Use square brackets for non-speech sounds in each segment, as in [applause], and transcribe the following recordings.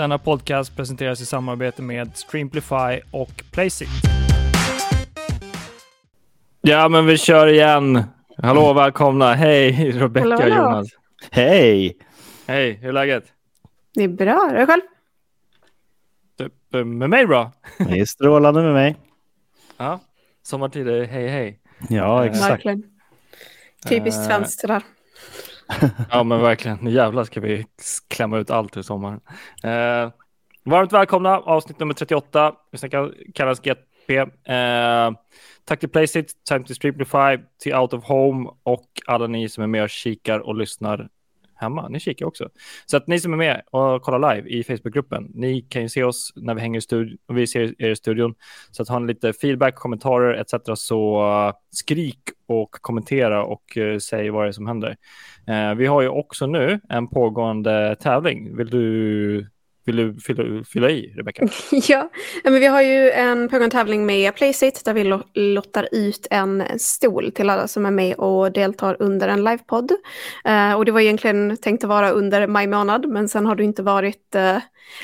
Denna podcast presenteras i samarbete med Streamplify och Placeit. Ja, men vi kör igen. Hallå, välkomna. Hej, [laughs] Rebecca och. Jonas. Hej! Hej, hur är läget? Det är bra. Är du själv? Typ, eh, med mig bra. Det är strålande med mig. Ja, sommartider, hej hej. Ja, exakt. Verkligen. Typiskt Eh, svenskt sådär. [laughs] Ja, men verkligen. Nu jävlar ska vi klämma ut allt ur sommaren. Eh, varmt välkomna, avsnitt nummer 38. Vi snackar kallas GP. Eh, tack till Placeit, Time to Streamify, till Out of Home och alla ni som är med och kikar och lyssnar hemma. Ni kikar också. Så att ni som är med och kollar live i Facebookgruppen, ni kan ju se oss när vi hänger i studion och vi ser er i studion. Så att har ni lite feedback, kommentarer etc. så skrik och kommentera och uh, säg vad det är som händer. Uh, vi har ju också nu en pågående tävling. Vill du, vill du fylla, fylla i, Rebecka? [laughs] ja, men vi har ju en pågående tävling med Placeit där vi lottar ut en stol till alla som är med och deltar under en livepodd. Eh, och det var egentligen tänkt att vara under maj månad, men sen har det inte varit eh,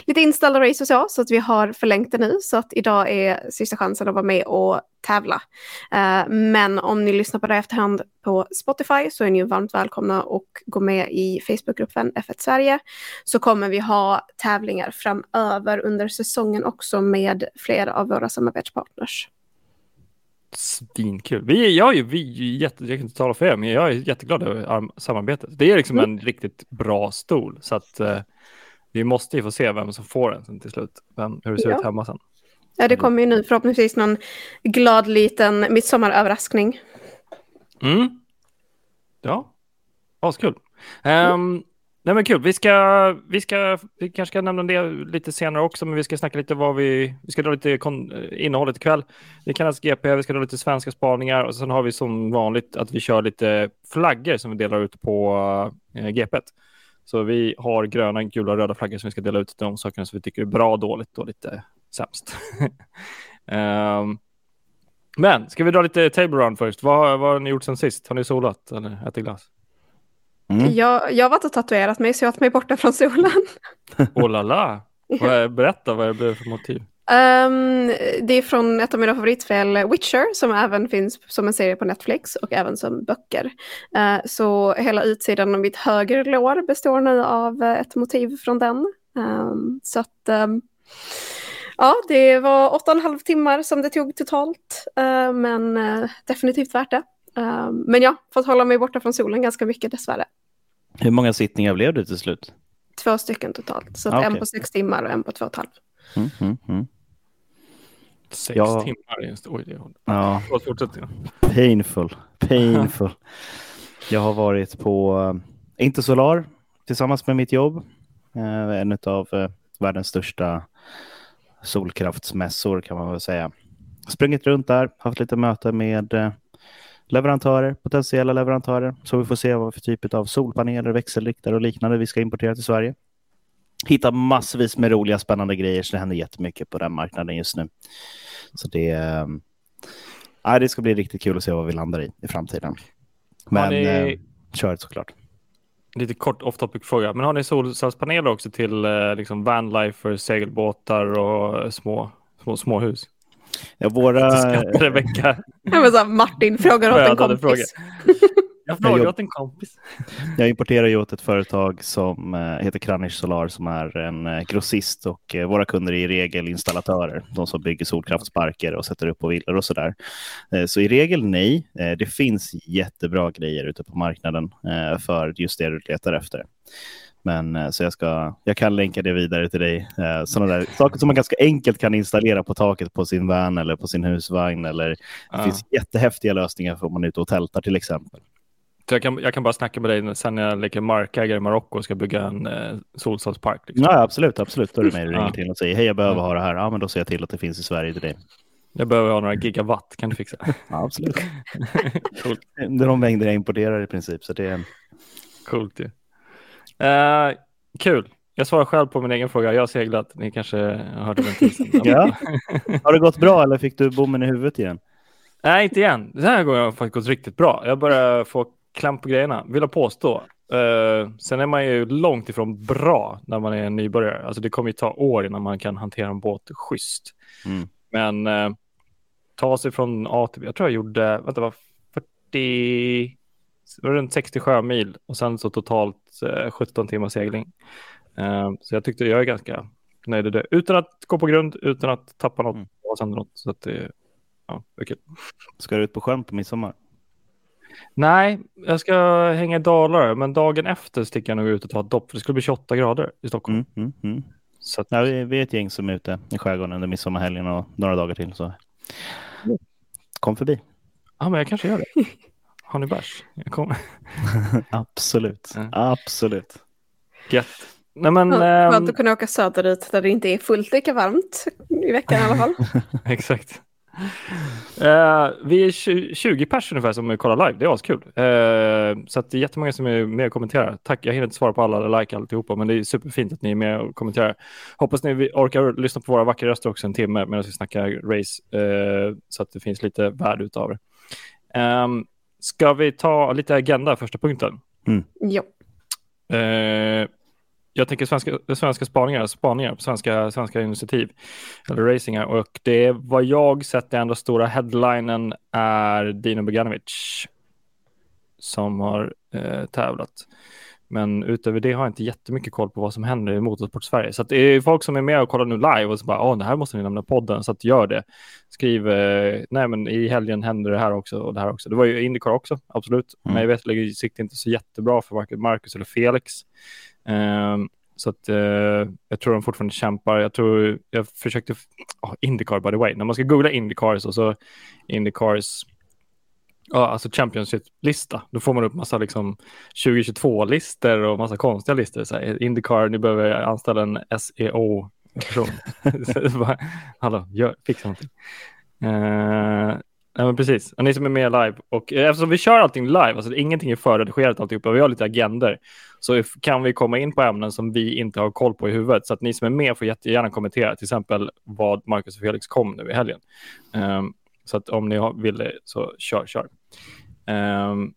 lite inställda race och så, så att vi har förlängt det nu. Så att idag är sista chansen att vara med och tävla. Eh, men om ni lyssnar på det efterhand på Spotify så är ni varmt välkomna och gå med i Facebookgruppen F1 Sverige. Så kommer vi ha tävlingar framöver under säsongen också med flera av våra samarbetspartners. Svinkul. Vi, jag, är vi är jätte, jag kan inte tala för er, men jag är jätteglad över samarbetet. Det är liksom en riktigt bra stol, så att eh, vi måste ju få se vem som får den sen till slut, vem, hur det ser Ja. ut hemma sen. Ja, det kommer ju nu förhoppningsvis någon glad liten midsommaröverraskning. Mm. Ja, askul. Um, nej men kul, vi ska, vi ska, vi kanske ska nämna det lite senare också, men vi ska snacka lite vad vi, vi ska dra lite kon, innehållet ikväll. Det kallas GP, vi ska dra lite svenska spaningar och sen har vi som vanligt att vi kör lite flaggor som vi delar ut på uh, GP. Så vi har gröna, gula och röda flaggor som vi ska dela ut de sakerna som vi tycker är bra, dåligt och lite sämst. [laughs] Ehm, men ska vi dra lite table round först? Vad, vad har ni gjort sen sist? Har ni solat eller ätit glass? Mm. Jag, jag har varit och tatuerat mig så jag har tagit mig borta från solen. [laughs] Oh la la! Vad är- Berätta vad det blev för motiv. Ehm, det är från ett av mina favoritspel, Witcher, som även finns som en serie på Netflix och även som böcker. Eh, så hela utsidan av mitt höger lår består nu av eh, ett motiv från den. Ehm, så att, ehm, ja, det var åtta och en halv timmar som det tog totalt, eh, men eh, definitivt värt det. Men ja, fått hålla mig borta från solen ganska mycket dessvärre. Hur många sittningar blev det till slut? Två stycken totalt, så Ah, en okej. på sex timmar och en på två och ett halvt. Mm, mm, mm. Sex Ja. timmar. är en stor- Oj, det är Ja, fortsätt. painful. Painful. [laughs] Jag har varit på eh, Intersolar tillsammans med mitt jobb. Eh, En av eh, världens största solkraftsmässor kan man väl säga. Sprungit runt där, haft lite möte med leverantörer, potentiella leverantörer, så vi får se vad för typ av solpaneler, växelriktare och liknande vi ska importera till Sverige. Hitta massvis med roliga, spännande grejer, så det händer jättemycket på den marknaden just nu. Så det, ja, det ska bli riktigt kul att se vad vi landar i i framtiden. Men ni- eh, kör det såklart. Lite kort off topic fråga. Men har ni solcellspaneler också till eh, liksom vanlifer, segelbåtar och små, små småhus? Ja, våra, Skrattar Rebecka. [laughs] Martin frågar åt en kompis. [laughs] Jag frågar jobb- åt en kompis. [laughs] jag importerar ju åt ett företag som eh, heter Kranich Solar som är en eh, grossist och eh, våra kunder är i regel installatörer. De som bygger solkraftsparker och sätter upp på villor och sådär. Så i regel nej. Det finns jättebra grejer ute på marknaden för just det du letar efter. Men så jag, ska, jag kan länka det vidare till dig. Sådana där saker som man ganska enkelt kan installera på taket på sin van eller på sin husvagn. Eller det Ja. finns jättehäftiga lösningar för om man är ute och tältar till exempel. Så jag, kan, jag kan bara snacka med dig sen när jag leker markägare i Marocko och ska bygga en eh, solcellspark. Liksom. Ja, absolut, absolut. Då är du Ja. ringer till och säger hej, jag behöver ha det här. Ja, men då ser jag till att det finns i Sverige till dig. Jag behöver ha några gigawatt, kan du fixa? [laughs] Ja, absolut. [laughs] Coolt. Det är de mängder jag importerar i princip. Så det är... Coolt ju. Eh, kul. Jag svarar själv på min egen fråga. Jag har seglat. Ni kanske hörde den tisen. [laughs] Ja. Har det gått bra eller fick du bommen i huvudet igen? Nej, inte igen. Den här gången har det faktiskt gått riktigt bra. Jag börjar få kläm på grejerna. Vill jag påstå. Uh, sen är man ju långt ifrån bra när man är en nybörjare. Alltså det kommer ju ta år innan man kan hantera en båt schysst. Mm. Men uh, ta sig från A till B. Jag tror jag gjorde, vänta, var 40, var runt 60 sjömil och sen så totalt uh, 17 timmar segling. så jag tyckte jag är ganska nöjd det. Utan att gå på grund, utan att tappa något mm. och något. Så att det, ja, det är kul. Ska du ut på sjön på midsommar? Nej, jag ska hänga i Dalarö, men dagen efter sticker jag nog ut och tar ett dopp, för det skulle bli 28 grader i Stockholm. Mm, mm, mm. Så att... ja, vi är ett gäng som är ute i skärgården under midsommarhelgen och några dagar till. Så kom förbi. Ja, men jag kanske gör det. [laughs] Har ni bärs? Jag kommer. [laughs] Absolut, ja. absolut. Gött. Nej, men, Skönt ähm... att kunna åka söderut där det inte är fullt lika varmt i veckan i alla fall. [laughs] Exakt. Uh, vi är 20, 20 pers ungefär som kollar live. Det är askul. Uh, så att det är jättemånga som är med och kommenterar. Tack. Jag hinner inte svara på alla eller like alltihopa, men det är superfint att ni är med och kommenterar. Hoppas ni orkar lyssna på våra vackra röster också en timme medan vi snackar race uh, så att det finns lite värde utav det. Um, ska vi ta lite agenda, första punkten? Mm. Ja jag tänker svenska, svenska spaningar, spaningar på svenska, svenska initiativ eller racingar och det vad jag sett den enda stora headlinen är Dino Beganovic som har eh, tävlat. Men utöver det har jag inte jättemycket koll på vad som händer i Motorsport Sverige. Så det är folk som är med och kollar nu live och så bara, åh, det här måste ni nämna podden, så att gör det. Skriv, eh, nej men i helgen händer det här också och det här också. Det var ju Indycar också, absolut. Mm. Men jag vet, det sikt inte så jättebra för Marcus eller Felix. Ehm, så att, eh, jag tror de fortfarande kämpar. Jag tror, jag försökte, oh, Indycar by the way, när man ska googla Indycars och så Indycars, ja, alltså Championship-lista, då får man upp massa liksom 2022-listor och massa konstiga listor. Så här, Indycar, ni behöver anställa en SEO-person. [laughs] Hallå, gör, fixa någonting. Ehm, uh, Ja, men precis. Och ni som är med live. Och eftersom vi kör allting live, alltså ingenting är förredigerat alltihopa, vi har lite agender, så kan vi komma in på ämnen som vi inte har koll på i huvudet. Så att ni som är med får jättegärna kommentera, till exempel vad Marcus och Felix kom nu i helgen. Um, så att om ni vill det, så kör, kör. Um,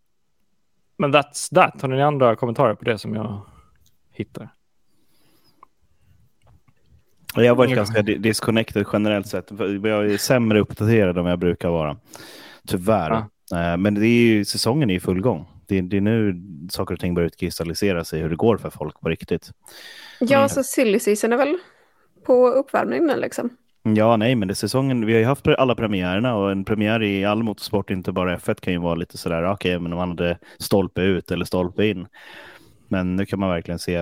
men that's that. Har ni andra kommentarer på det som jag hittar? Jag har varit ganska disconnected generellt sett. Jag är sämre uppdaterad än jag brukar vara. Tyvärr. Ja. Eh, men det är ju, säsongen är i full gång. Det, det är nu saker och ting börjar utkristallisera sig hur det går för folk på riktigt. Ja, mm. så silly season är väl på uppvärmningen liksom. Ja, nej, men det är säsongen. Vi har ju haft alla premiärerna och en premiär i all motorsport, inte bara F1, kan ju vara lite sådär, okej, okay, men om man hade stolpe ut eller stolpe in. Men nu kan man verkligen se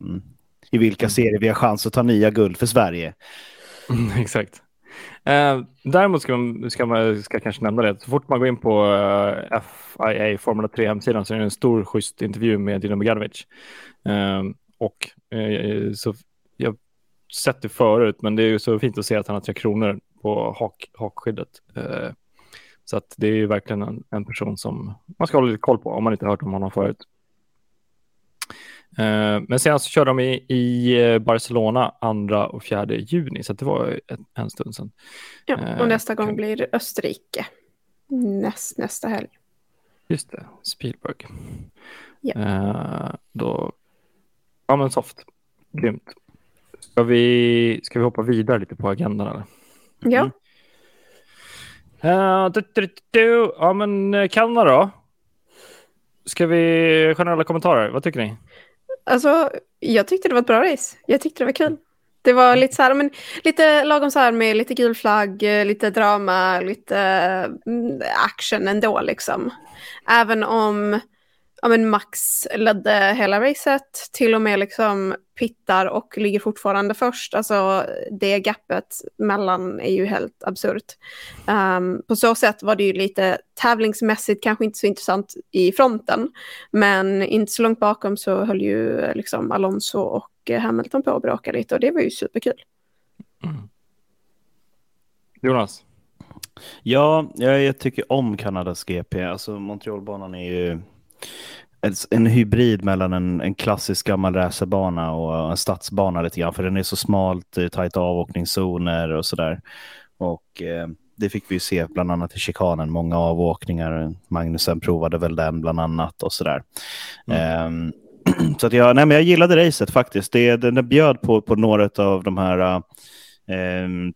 um, i vilka mm. serier vi har chans att ta nya guld för Sverige. Mm, [laughs] exakt. Eh, däremot ska man, ska man ska kanske nämna det, så fort man går in på eh, FIA Formula 3 hemsidan så är det en stor schysst intervju med Dino Beganovic. Eh, och eh, så jag sett det förut, men det är ju så fint att se att han har tre kronor på hak, hakskyddet. Eh, så att det är ju verkligen en, en person som man ska hålla lite koll på om man inte hört om honom förut. Eh, men sen så körde de i, i eh, Barcelona 2 och 4 juni, så det var en stund sedan. Ja, och eh, nästa gång blir Österrike näst, nästa helg. Just det, Spielberg. Ja. då, ja men soft, grymt. Ska vi, ska vi hoppa vidare lite på agendan eller? Ja. Mm. Uh, du, du, du, ja men Kanada då? Ska vi generella kommentarer? Vad tycker ni? Alltså, jag tyckte det var ett bra race. Jag tyckte det var kul. Det var lite så här, men lite lagom så här med lite gul flagg, eh, lite drama, lite mm, action ändå liksom. Även om ja, men Max ledde hela racet, till och med liksom pittar och ligger fortfarande först. Alltså det gapet mellan är ju helt absurt. Um, på så sätt var det ju lite tävlingsmässigt kanske inte så intressant i fronten, men inte så långt bakom så höll ju liksom Alonso och Hamilton på att bråka lite och det var ju superkul. Mm. Jonas? Ja, jag, tycker om Kanadas GP. Alltså Montrealbanan är ju en hybrid mellan en, en klassisk gammal racerbana och en stadsbana lite grann, för den är så smalt, tajta avåkningszoner och sådär. Och eh, det fick vi ju se bland annat i chikanen, många avåkningar. Magnusen provade väl den bland annat och sådär. Mm. Um, [clears throat] så att jag, nej, men jag gillade racet faktiskt. Det, det bjöd på, på några av de här um,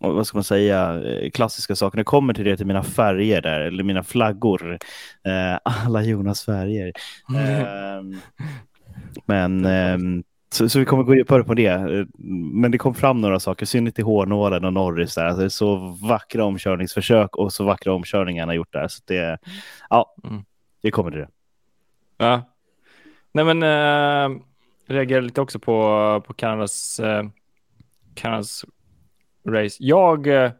vad ska man säga, klassiska saker. När det kommer till det, till mina färger där, eller mina flaggor. Eh, [laughs] alla Jonas färger. Mm. Eh, men [laughs] eh, så, så, vi kommer gå djupare på det. Men det kom fram några saker, synligt i Hårnålen och Norris där. Alltså, det är så vackra omkörningsförsök och så vackra omkörningar han har gjort där. Så det, ja, mm. det kommer till det. Ja. Nej men, äh, reagerar lite också på, på Kanadas, äh, Kanadas race. Jag eh,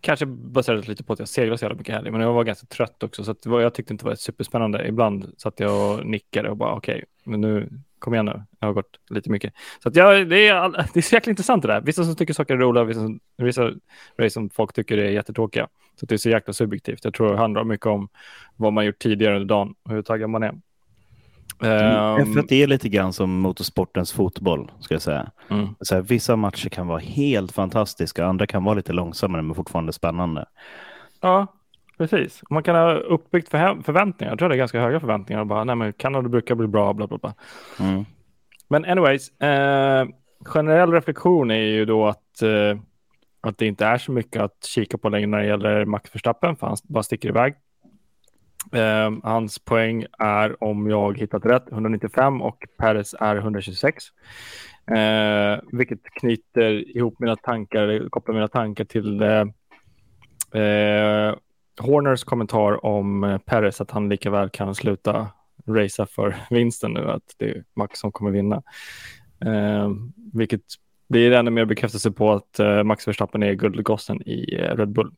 kanske baserat lite på att jag seglade så jävla mycket helg, men jag var ganska trött också, så att jag tyckte inte det var superspännande. Ibland satt jag och nickade och bara okej, okay, men nu kom igen nu, jag har gått lite mycket. Så att jag, det, är, [laughs] det är så jäkla intressant det där. Vissa som tycker saker är roliga, vissa, som, vissa race som folk tycker är jättetråkiga. Så det är så jäkla subjektivt. Jag tror det handlar mycket om vad man gjort tidigare under dagen och hur taggad man är. Mm, F1 är lite grann som motorsportens fotboll, ska jag säga. Mm. Så här, vissa matcher kan vara helt fantastiska, andra kan vara lite långsammare men fortfarande spännande. Ja, precis. Man kan ha uppbyggt för förväntningar. Jag tror det är ganska höga förväntningar. Bara, nej, men Kanada brukar bli bra, bla bla bla. Mm. Men anyways, eh, generell reflektion är ju då att, eh, att det inte är så mycket att kika på längre när det gäller Max Verstappen, för han bara sticker iväg. Eh, hans poäng är, om jag hittat rätt, 195 och Peres är 126. Eh, vilket knyter ihop mina tankar, kopplar mina tankar till eh, eh Horners kommentar om eh, Peres, att han lika väl kan sluta racea för vinsten nu, att det är Max som kommer vinna. Eh, vilket blir ännu mer bekräftelse på att eh, Max Verstappen är guldgossen i eh, Red Bull.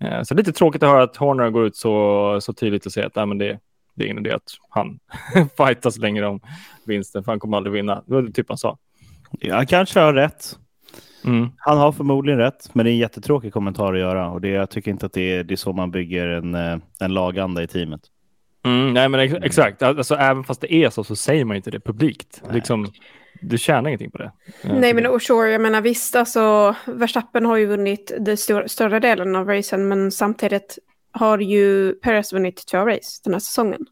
Eh, så lite tråkigt att höra att Horner går ut så, så tydligt och säger att nej, men det, det är ingen idé att han [laughs] fightas längre om vinsten, för han kommer aldrig vinna. Det var det typ han sa. Jag kanske har rätt. Mm. Han har förmodligen rätt, men det är en jättetråkig kommentar att göra och det, jag tycker inte att det är, det är så man bygger en, en laganda i teamet. Mm, nej, men ex exakt. Alltså, även fast det är så, så säger man inte det publikt. Liksom, du tjänar ingenting på det. Nej, men och sure, jag menar visst, alltså Verstappen har ju vunnit den stor, större delen av racen, men samtidigt har ju Perez vunnit två race den här säsongen.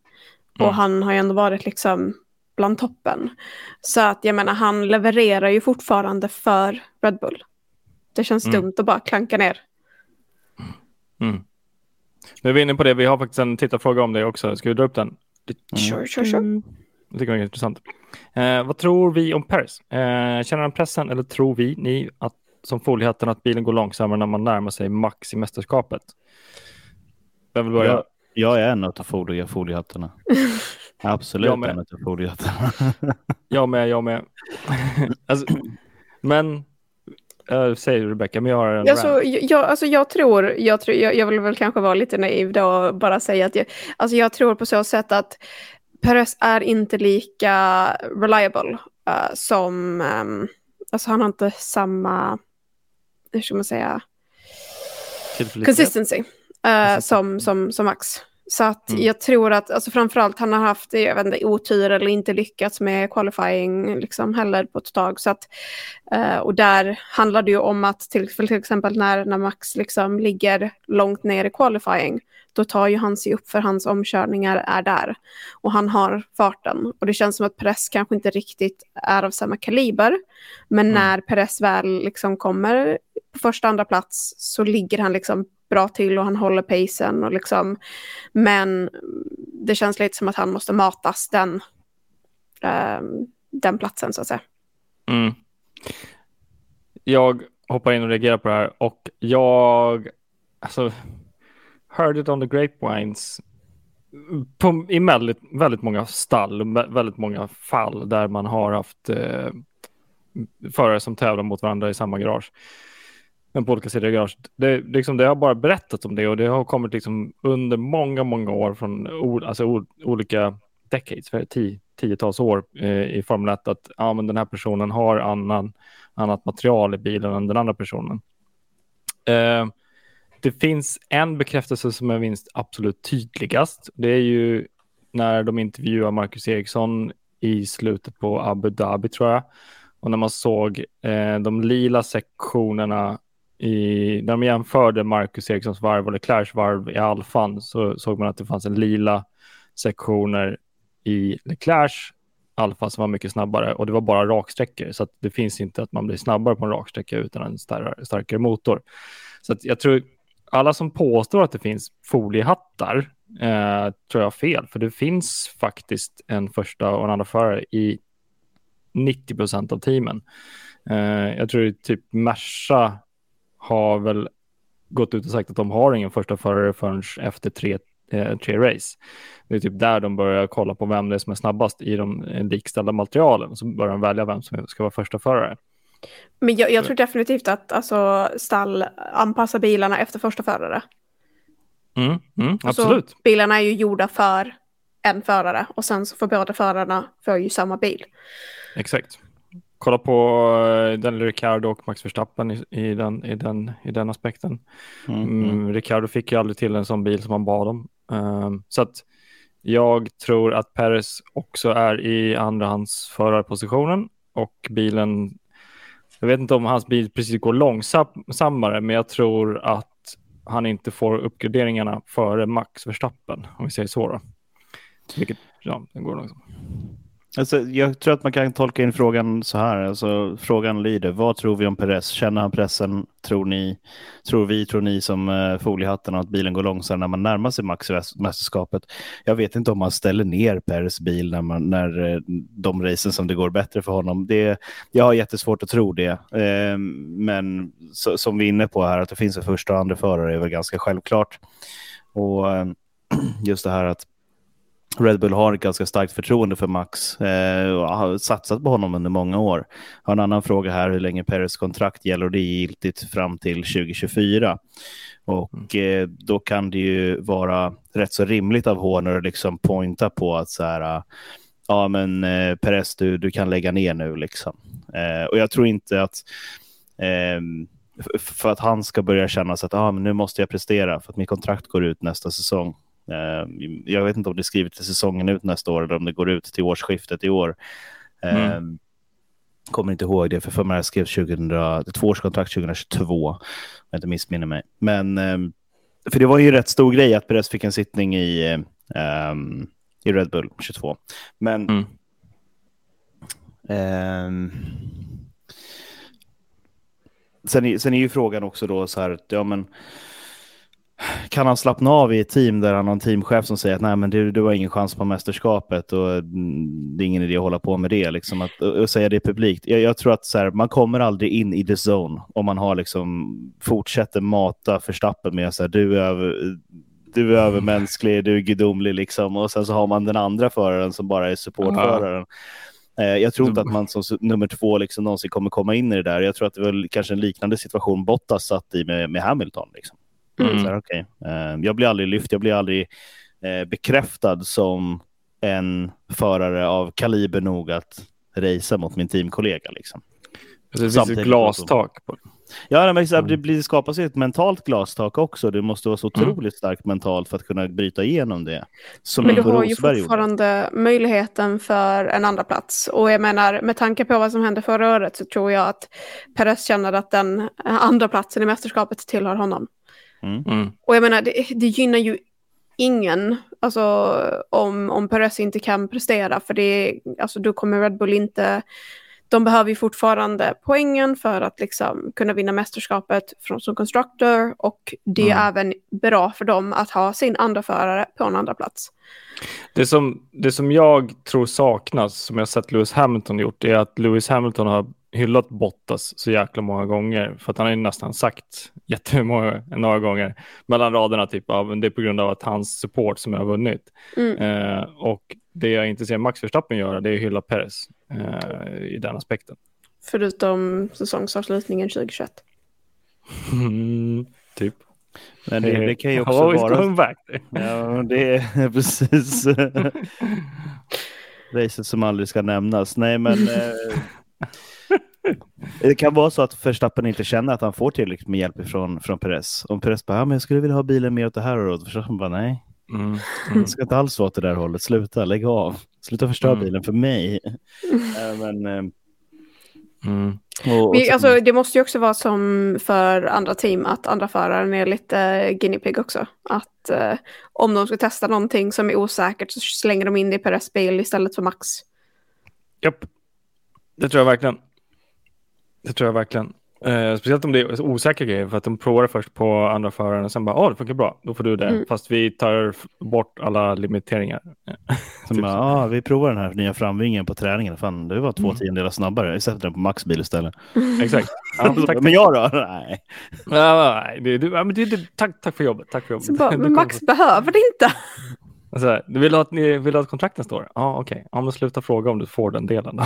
Mm. Och han har ju ändå varit liksom bland toppen. Så att jag menar, han levererar ju fortfarande för Red Bull. Det känns mm. dumt att bara klanka ner. Mm. Nu är vi inne på det, vi har faktiskt en tittarfråga om det också. Ska vi dra upp den? Sure, sure, sure. Det tycker jag är intressant. Eh, vad tror vi om Paris? Eh, känner han pressen eller tror vi, ni, att, som foliehatten att bilen går långsammare när man närmar sig max i mästerskapet? Jag, vill börja. Jag, jag är en av folie, foliehattarna. [laughs] Absolut jag med. en av foliehattarna. [laughs] jag med, jag med. [laughs] alltså, men Uh, säger Rebecka, men jag har en alltså, jag, alltså, jag tror, jag, tror jag, jag vill väl kanske vara lite naiv då och bara säga att jag, alltså, jag tror på så sätt att Perez är inte lika reliable uh, som, um, alltså han har inte samma, hur ska man säga, consistency uh, som, som, som Max. Så att mm. jag tror att, alltså framförallt han har haft, jag vet inte, otur eller inte lyckats med qualifying liksom heller på ett tag. Så att, uh, och där handlar det ju om att till, till exempel när, när Max liksom ligger långt ner i qualifying, då tar ju han sig upp för hans omkörningar är där. Och han har farten. Och det känns som att Perez kanske inte riktigt är av samma kaliber. Men mm. när Perez väl liksom kommer på första andra plats så ligger han liksom bra till och han håller pacen. Och liksom, men det känns lite som att han måste matas den, äh, den platsen så att säga. Mm. Jag hoppar in och reagerar på det här och jag, alltså heard it on the grapevines på, i väldigt, väldigt många stall, väldigt många fall där man har haft eh, förare som tävlar mot varandra i samma garage. Men på olika sidor i garage. Det, liksom, det har bara berättat om det och det har kommit liksom under många, många år från alltså, olika decades, för tio, tiotals år eh, i Formel 1 att ja, men den här personen har annan, annat material i bilen än den andra personen. Eh, det finns en bekräftelse som är minst absolut tydligast. Det är ju när de intervjuar Marcus Eriksson i slutet på Abu Dhabi tror jag. Och när man såg eh, de lila sektionerna i, när de jämförde Marcus Erikssons varv och Leclercs varv i alfan så såg man att det fanns en lila sektioner i Leclercs alfa som var mycket snabbare och det var bara raksträckor så att det finns inte att man blir snabbare på en raksträcka utan en starkare, motor. Så att jag tror alla som påstår att det finns foliehattar eh, tror jag har fel för det finns faktiskt en första och en andra förare i 90 procent av teamen. Eh, jag tror typ Merca har väl gått ut och sagt att de har ingen första förare förrän efter tre, eh, tre race. Det är typ där de börjar kolla på vem det är som är snabbast i de likställda materialen. Så börjar de välja vem som ska vara första förare. Men jag, jag tror definitivt att alltså, stall anpassar bilarna efter första förare. Mm, mm, alltså, absolut. bilarna är ju gjorda för en förare och sen så får båda förarna får ju samma bil. Exakt kolla på eh, Daniel Ricciardo och Max Verstappen i, i, den, i, den, i den aspekten. Mm, mm. mm Ricciardo fick ju aldrig till en sån bil som han bad om. Um, så att jag tror att Perez också är i andrahandsförarpositionen och bilen, jag vet inte om hans bil precis går långsammare, men jag tror att han inte får uppgraderingarna före Max Verstappen, om vi säger så. Då. Vilket, ja, den går långsamt. Alltså, jag tror att man kan tolka in frågan så här. Alltså, frågan lyder, vad tror vi om Perez? Känner han pressen? Tror ni? Tror vi? Tror ni som eh, foliehattarna att bilen går långsammare när man närmar sig maxmästerskapet? Jag vet inte om man ställer ner Perez bil när, man, när eh, de racen som det går bättre för honom. Det, jag har jättesvårt att tro det. Eh, men så, som vi är inne på här, att det finns en första och andra förare är väl ganska självklart. Och ehm, [clears throat] just det här att Red Bull har ett ganska starkt förtroende för Max eh, och har satsat på honom under många år. Jag har en annan fråga här hur länge Perez kontrakt gäller och det är giltigt fram till 2024. Och mm. eh, då kan det ju vara rätt så rimligt av Horner att liksom pointa på att så här, ja men eh, Perez du, du kan lägga ner nu liksom. Eh, och jag tror inte att ehm, för att han ska börja känna sig att ah, men nu måste jag prestera för att mitt kontrakt går ut nästa säsong. Eh, jag vet inte om det är skrivet till säsongen ut nästa år eller om det går ut till årsskiftet i år. Mm. Eh, kommer inte ihåg det, för för mig skrev 2000, ett tvåårskontrakt 2022, om jag inte missminner mig. Men eh, för det var ju en rätt stor grej att Perez fick en sittning i, um, i Red Bull 22. Men mm. um, sen, är, sen är ju frågan också då så här, ja men kan han slappna av i ett team där han har en teamchef som säger att nej, men du, du har ingen chans på mästerskapet och mm, det är ingen idé att hålla på med det, liksom, att, och säga det publikt. Jag, jag tror att så här, man kommer aldrig in i the zone om man har liksom, fortsätter mata förstappen med att du är du är övermänsklig, du är gudomlig liksom. Och sen så har man den andra föraren som bara är supportföraren. Eh, jag tror inte att man som nummer två liksom någonsin kommer komma in i det där. Jag tror att det var kanske en liknande situation Bottas satt i med, med Hamilton. Liksom. Mm. Så här, okay. uh, jag blir aldrig lyft, jag blir aldrig uh, bekräftad som en förare av kaliber nog att racea mot min teamkollega. Liksom. Det finns ett glastak. På. Ja, men mm. det blir, skapas ett mentalt glastak också. Det måste vara så mm. otroligt mm. starkt mentalt för att kunna bryta igenom det. men du har ju fortfarande gjorde. möjligheten för en andra plats. Och jag menar, med tanke på vad som hände förra året så tror jag att Perez känner att den andra platsen i mästerskapet tillhör honom. Mm. mm. Och jag menar, det, det gynnar ju ingen alltså, om, om Perez inte kan prestera. För det, alltså, då kommer Red Bull inte... De behöver ju fortfarande poängen för att liksom, kunna vinna mästerskapet från, som constructor. Och det är mm. även bra för dem att ha sin andra förare på en andra plats. Det som, det som jag tror saknas, som jag sett Lewis Hamilton gjort, är att Lewis Hamilton har hyllat Bottas så jäkla många gånger för att han har ju nästan sagt jättemånga, några gånger mellan raderna typ av det är på grund av att hans support som jag har vunnit. Mm. Eh, och det jag inte ser Max Verstappen göra det är att hylla Perez i den aspekten. Förutom säsongsavslutningen 2021. Mm, typ. Men det, det, kan ju [laughs] också vara... Back. [laughs] Ja, det är [laughs] precis racet som aldrig ska nämnas. Nej, men eh, det kan vara så att Verstappen inte känner att han får tillräckligt med hjälp från, från Perez. Om Perez bara, ja, men jag skulle vilja ha bilen mer åt det här och Verstappen bara, nej. Mm. Mm. Det ska inte alls vara åt det där hållet. Sluta, lägg av. Sluta förstöra mm. bilen för mig. äh, [laughs] men, äh, Mm. Och, och sen- alltså, det måste ju också vara som för andra team att andra föraren är lite guinea pig också. Att eh, om de ska testa någonting som är osäkert så slänger de in det i Peres bil istället för Max. Japp. Det tror jag verkligen. Det tror jag verkligen. Eh, speciellt om det är osäkra grejer för att de provar först på andra föraren och sen bara, åh det funkar bra, då får du det. Mm. Fast vi tar bort alla limiteringar. Som Typ så. ah, vi provar den här nya framvingen på träningen. Fan, det var två Mm. tiondelar snabbare. Vi sätter den på maxbil istället. [laughs] Exakt. Ja, tack, men jag då? [laughs] Nej. Ja, nej, det, det, ja, men det, det, tack, tack för jobbet. Tack för jobbet. Bara, [laughs] men Max behöver det inte. Alltså, du vill ha att, ni vill ha att kontrakten står? Ja, okej. Ja, men sluta fråga om du får den delen.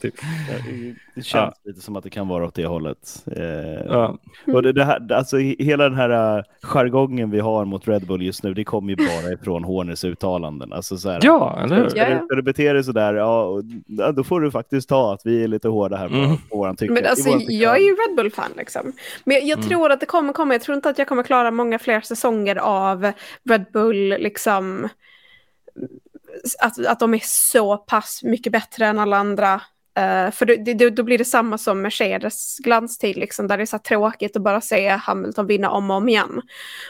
Typ. Det känns lite som att det kan vara åt det hållet. Eh, Ja. och det, det här, alltså, he- hela den här uh, jargongen vi har mot Red Bull just nu, det kommer ju bara ifrån Horners uttalanden. Alltså, så här, ja, eller hur? Ska, Ja, ja. ska du bete dig sådär, ja, och, ja, då får du faktiskt ta att vi är lite hårda här på, Mm. på våran tycke. Men alltså, jag är ju Red Bull-fan liksom. Men jag, jag Mm. tror att det kommer komma. Jag tror inte att jag kommer klara många fler säsonger av Red Bull liksom. Att, att de är så pass mycket bättre än alla andra. Eh, för det, det, då blir det samma som Mercedes glanstid, liksom, där det är så tråkigt att bara se Hamilton vinna om och om igen.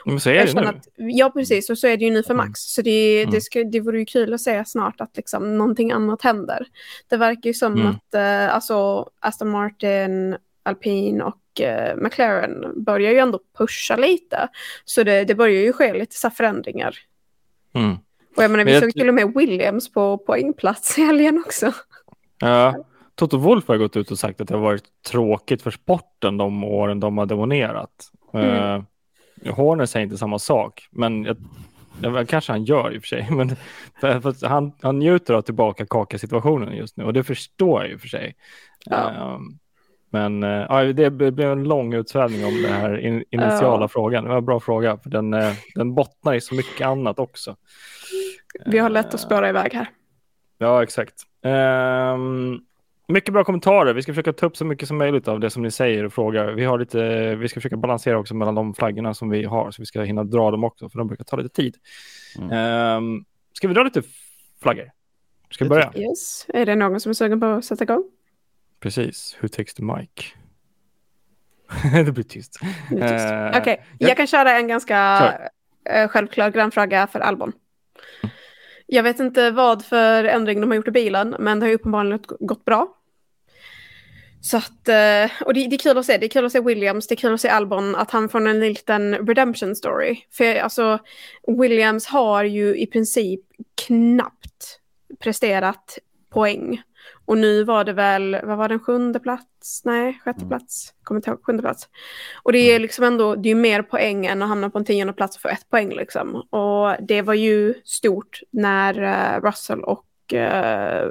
Men så är det nu. att, ja, precis. Och så är det ju nu för Mm. Max. Så det, Mm. det, ska, det vore ju kul att se snart att liksom, någonting annat händer. Det verkar ju som Mm. att eh, alltså, Aston Martin, Alpine och eh, McLaren börjar ju ändå pusha lite. Så det, det börjar ju ske lite så förändringar. Mm. Och jag menar, vi Men jag såg till och med Williams på poängplats i helgen också. Ja. Toto Wolff har gått ut och sagt att det har varit tråkigt för sporten de åren de har dominerat. Mm. Uh, Horner säger inte samma sak, men jag, jag, kanske han gör i och för sig. [laughs] Men för, han, han njuter av tillbaka kaka situationen just nu och det förstår jag i och för sig. Ja. Eh, men uh, det blev en lång utsvävning om den här in, initiala Ja. frågan. Det var en bra fråga, för den, eh, den bottnar i så mycket annat också. Vi har lätt att spåra iväg här. Ja, exakt. Ehm, mycket bra kommentarer. Vi ska försöka ta upp så mycket som möjligt av det som ni säger och frågar. Vi, har lite, vi ska försöka balansera också mellan de flaggorna som vi har, så vi ska hinna dra dem också, för de brukar ta lite tid. Mm. Ehm, ska vi dra lite flaggor? Ska vi börja? Yes. Är det någon som är sugen på att sätta igång? Precis. Who takes the mic? [laughs] det blir tyst. Tyst. Eh, Okej, ja. jag kan köra en ganska Kör. eh, självklar grannfråga för Albon. Jag vet inte vad för ändring de har gjort i bilen, men det har uppenbarligen gått bra. Så att, eh, och det, det är kul att se, det är kul att se Williams, det är kul att se Albon, att han får en liten redemption story. För alltså, Williams har ju i princip knappt presterat poäng. Och nu var det väl, vad var den, sjunde plats? Nej, sjätte Mm. plats. Kommer inte ihåg, sjunde plats. Och det är liksom ändå, det är mer poäng än att hamna på en tionde plats och få ett poäng liksom. Och det var ju stort när eh, Russell och eh,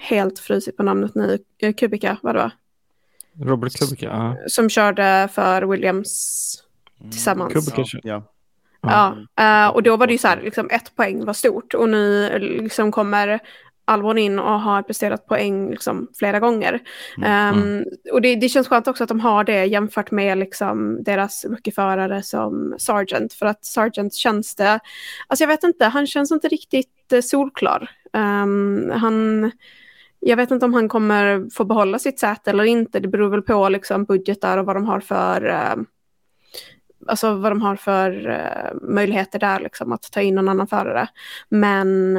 helt frusit på namnet nu, Kubica, vad det var, Robert Kubica. Ja. som körde för Williams tillsammans. Kubica Ja, ja. Ja, eh, och då var det ju så här, liksom ett poäng var stort och nu liksom kommer Albon in och har presterat poäng liksom flera gånger. Mm. Ehm, och det, det känns skönt också att de har det jämfört med liksom deras rookieförare som Sargent. För att Sargent känns det, alltså jag vet inte, han känns inte riktigt eh, solklar. Ehm, han, jag vet inte om han kommer få behålla sitt säte eller inte. Det beror väl på liksom budgetar och vad de har för eh, alltså vad de har för eh, möjligheter där liksom att ta in någon annan förare. Men,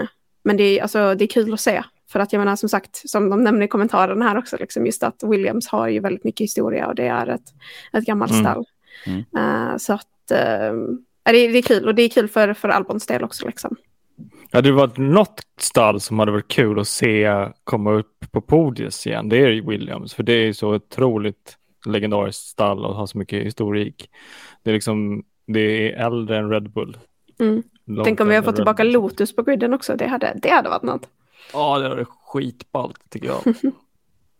men det, är, alltså, det är kul att se. För att jag menar som sagt, som de nämner i kommentarerna här också, liksom, just att Williams har ju väldigt mycket historia och det är ett, ett gammalt Mm. stall. Mm. Eh, så att eh, det, är- det är kul och det är kul för, för Albons del också. Liksom. Ja, det var något stall som hade varit kul att se komma upp på podiet igen. Det är Williams, för det är så otroligt legendariskt stall och har så mycket historik. Det är liksom, det är äldre än Red Bull. Mm. Tänk om vi har fått tillbaka. Lotus på griden också. Det hade, det hade varit något. Ja, det var skitballt tycker jag. [laughs]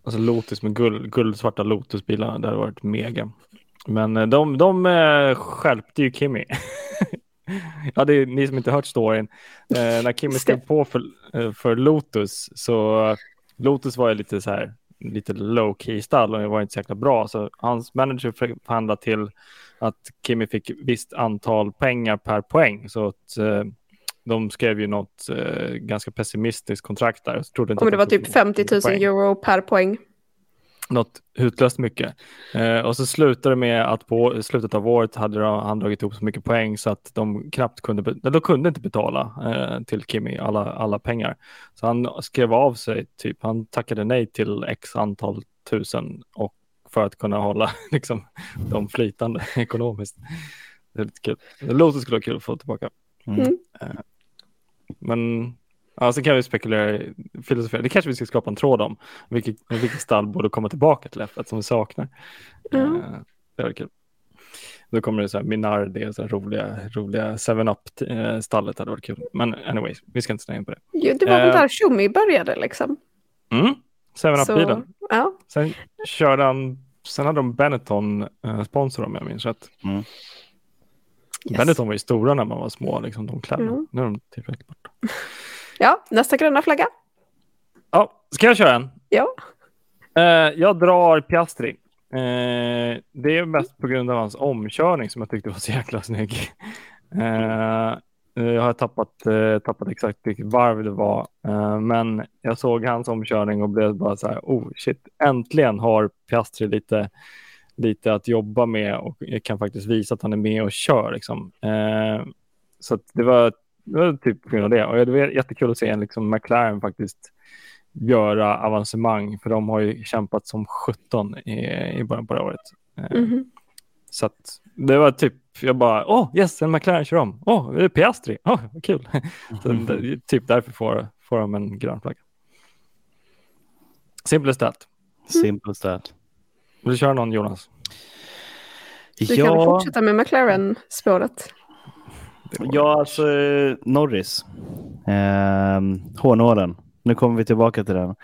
alltså Lotus med guld, guldsvarta Lotusbilarna, det hade varit mega. Men eh, de, de eh, skärpte ju Kimi. [laughs] [laughs] ja, det är ni som inte hört storyn. Eh, när Just skrev på för, eh, för Lotus så Lotus var ju lite så här lite low key stall och det var inte så jäkla bra så hans manager förhandlade till att Kimi fick visst antal pengar per poäng så att eh, de skrev ju något eh, ganska pessimistiskt kontrakt där. Så trodde inte Om det de var typ få 50 000 poäng. euro per poäng. Något hutlöst mycket. Eh, och så slutade det med att på slutet av året hade han dragit ihop så mycket poäng så att de knappt kunde, de kunde inte betala eh, till Kimi alla, alla pengar. Så han skrev av sig, typ, han tackade nej till x antal tusen och för att kunna hålla [laughs] liksom, dem flytande [laughs] ekonomiskt. Det är lite kul. Det låter skulle vara kul att få tillbaka. Mm. Eh, men Ja, så kan vi spekulera, filosofera. Det kanske vi ska skapa en tråd om. Vilket, vilket stall borde komma tillbaka till F1 som vi saknar. Mm. Uh, det var kul. Då kommer det så här Minardi och så här roliga, roliga 7-Up-stallet. hade varit kul. Men anyways, vi ska inte snöa in på det. Jo, det var väl Eh. där Schumi började liksom. Mm. 7-Up-bilen. Så, ja. Sen körde han, sen hade de Benetton uh, sponsor om jag minns rätt. Mm. Yes. Benetton var ju stora när man var små, liksom, de kläderna. Mm. Nu är de tillfälligt borta. [laughs] ja, nästa gröna flagga. Ja, ska jag köra en? Ja. Eh, jag drar Piastri. Eh, det är mest på grund av hans omkörning som jag tyckte var så jäkla snygg. Eh, jag har tappat, tappat exakt vilket varv det var, men jag såg hans omkörning och blev bara så här, oh shit, äntligen har Piastri lite, lite att jobba med och jag kan faktiskt visa att han är med och kör. Liksom. Så det, var, det var typ på grund av det. Och det var jättekul att se en liksom McLaren faktiskt göra avancemang, för de har ju kämpat som 17 i, i början på det året. Eh, Mhm. Så att det var typ, jag bara, åh oh, yes, en McLaren kör om. Åh, oh, det är Piastri, åh, oh, vad kul. [laughs] Så det, typ därför får, får de en grön flagga. Simple as that. Simple as that. Vill du köra någon Jonas? Du kan väl fortsätta med McLaren-spåret. Ja, alltså eh, Norris. Ehm, hårnålen. Nu kommer vi tillbaka till den.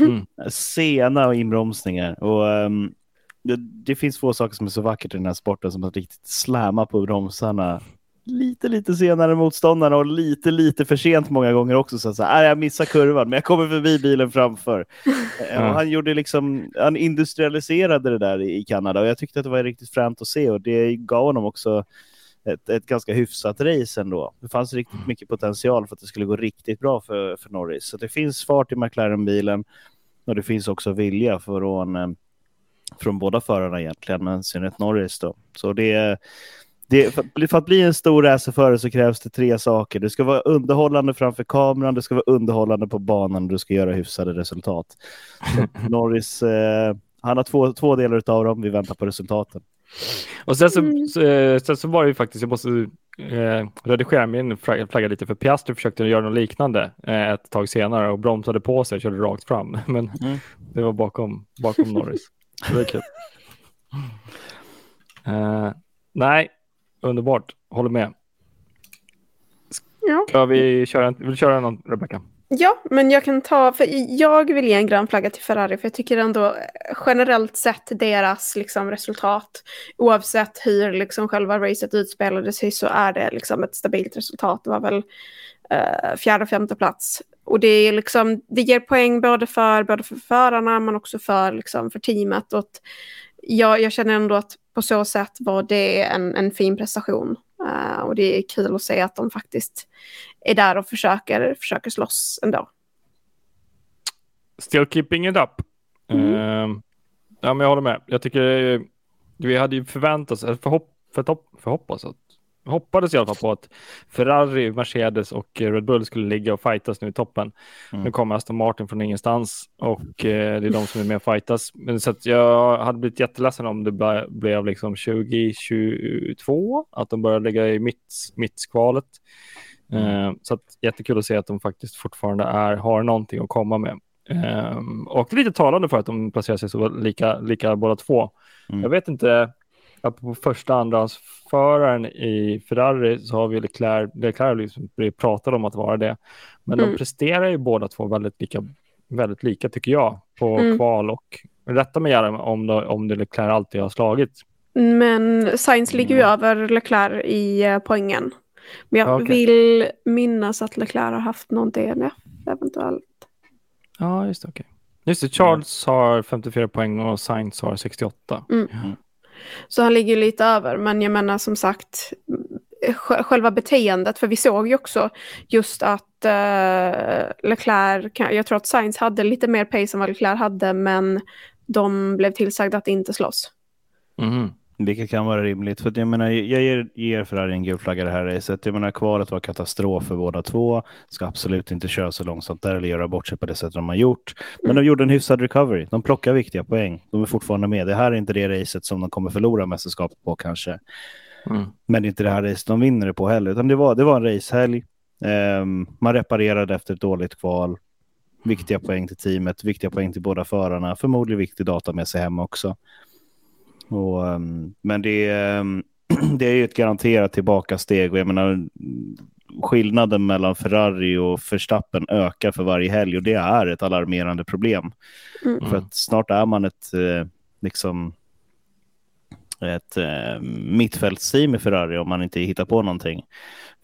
Mm. Sena och inbromsningar. Och, ehm, det, det finns få saker som är så vackert i den här sporten som att riktigt slämma på bromsarna lite, lite senare än motståndarna och lite, lite för sent många gånger också. Så att säga, "Ah, jag missar kurvan, men jag kommer förbi bilen framför. [laughs] Eh, Ja. Och han gjorde liksom, han industrialiserade det där i i Kanada och jag tyckte att det var riktigt fränt att se och det gav honom också ett, ett ganska hyfsat race ändå. Det fanns riktigt mycket potential för att det skulle gå riktigt bra för, för Norris. Så det finns fart i McLaren-bilen och det finns också vilja från, eh, från båda förarna egentligen, men i synnerhet Norris då. Så det, det, för, att bli- för att bli en stor racerförare så krävs det tre saker. Du ska vara underhållande framför kameran, du ska vara underhållande på banan och du ska göra hyfsade resultat. Så [laughs] Norris, eh, han har två, två delar av dem, vi väntar på resultaten. Och sen så, Mm. så, eh, sen så var det ju faktiskt, jag måste eh, redigera min flagga, lite, för Piastri försökte göra något liknande eh, ett tag senare och bromsade på sig och körde rakt fram. [laughs] Men Mm. det var bakom, bakom Norris. [laughs] Det är kul. Eh, nej, underbart. Håller med. Ja. Ska vi köra, en, vill du köra någon, Rebecca? Ja, men jag kan ta, för jag vill ge en grön flagga till Ferrari, för jag tycker ändå eh, generellt sett deras liksom, resultat, oavsett hur liksom, själva racet utspelade sig, så är det liksom, ett stabilt resultat. Det var väl eh, fjärde och femte plats. Och det, är liksom, det ger poäng både för, både för förarna, men också för, liksom, för teamet. Och att jag, jag känner ändå att på så sätt var det en, en fin prestation. Eh, och det är kul att se att de faktiskt är där och försöker, försöker slåss ändå. Still keeping it up. Mm. Eh, ja, men jag håller med. Jag tycker eh, vi hade ju förväntat oss, förhopp, förhopp, förhoppas att hoppades i alla fall på att Ferrari, Mercedes och eh, Red Bull skulle ligga och fightas nu i toppen. Mm. Nu kommer Aston Martin från ingenstans och eh, det är de som är med och fightas. Men så att jag hade blivit jätteledsen om det ble, blev liksom 2022, att de börjar ligga i mitt, mittskvalet. Eh, så att jättekul att se att de faktiskt fortfarande är, har någonting att komma med. Um, och lite talande för att de placerar sig så lika, lika båda två. Mm. Jag vet inte, på första andrahandsföraren i Ferrari så har vi Leclerc, Leclerc liksom blivit pratad om att vara det. Men Mm. de presterar ju båda två väldigt lika, väldigt lika tycker jag på Mm. kval och rätta mig gärna om det, om det Leclerc alltid har slagit. Men Sainz ligger ju Mm. över Leclerc i eh, poängen. Men jag Ja, okej. vill minnas att Leclerc har haft någon DNF eventuellt. Ja, just det. Okay. Just det, Charles har 54 poäng och Sainz har 68. Så han ligger lite över, men jag menar som sagt själva beteendet, för vi såg ju också just att uh, Leclerc, jag tror att Sainz hade lite mer pace än vad Leclerc hade, men de blev tillsagda att inte slåss. Mm. Vilket kan vara rimligt. För jag menar, jag ger, ger Ferrari en gul flagga det här racet. Jag menar, kvalet var katastrof för båda två. Ska absolut inte köra så långsamt där eller göra bort sig på det sättet de har gjort. Men de gjorde en hyfsad recovery. De plockar viktiga poäng. De är fortfarande med. Det här är inte det racet som de kommer förlora mästerskapet på kanske. Mm. Men det är inte det här racet de vinner det på heller. Utan det var, det var en racehelg. Um, man reparerade efter ett dåligt kval. Viktiga poäng till teamet, viktiga poäng till båda förarna. Förmodligen viktig data med sig hem också. Och, um, men det, um, [clears throat] det är ju ett garanterat tillbakasteg och jag menar skillnaden mellan Ferrari och Verstappen ökar för varje helg och det är ett alarmerande problem. Mm. För att snart är man ett eh, liksom ett eh, mittfältsteam i Ferrari om man inte hittar på någonting.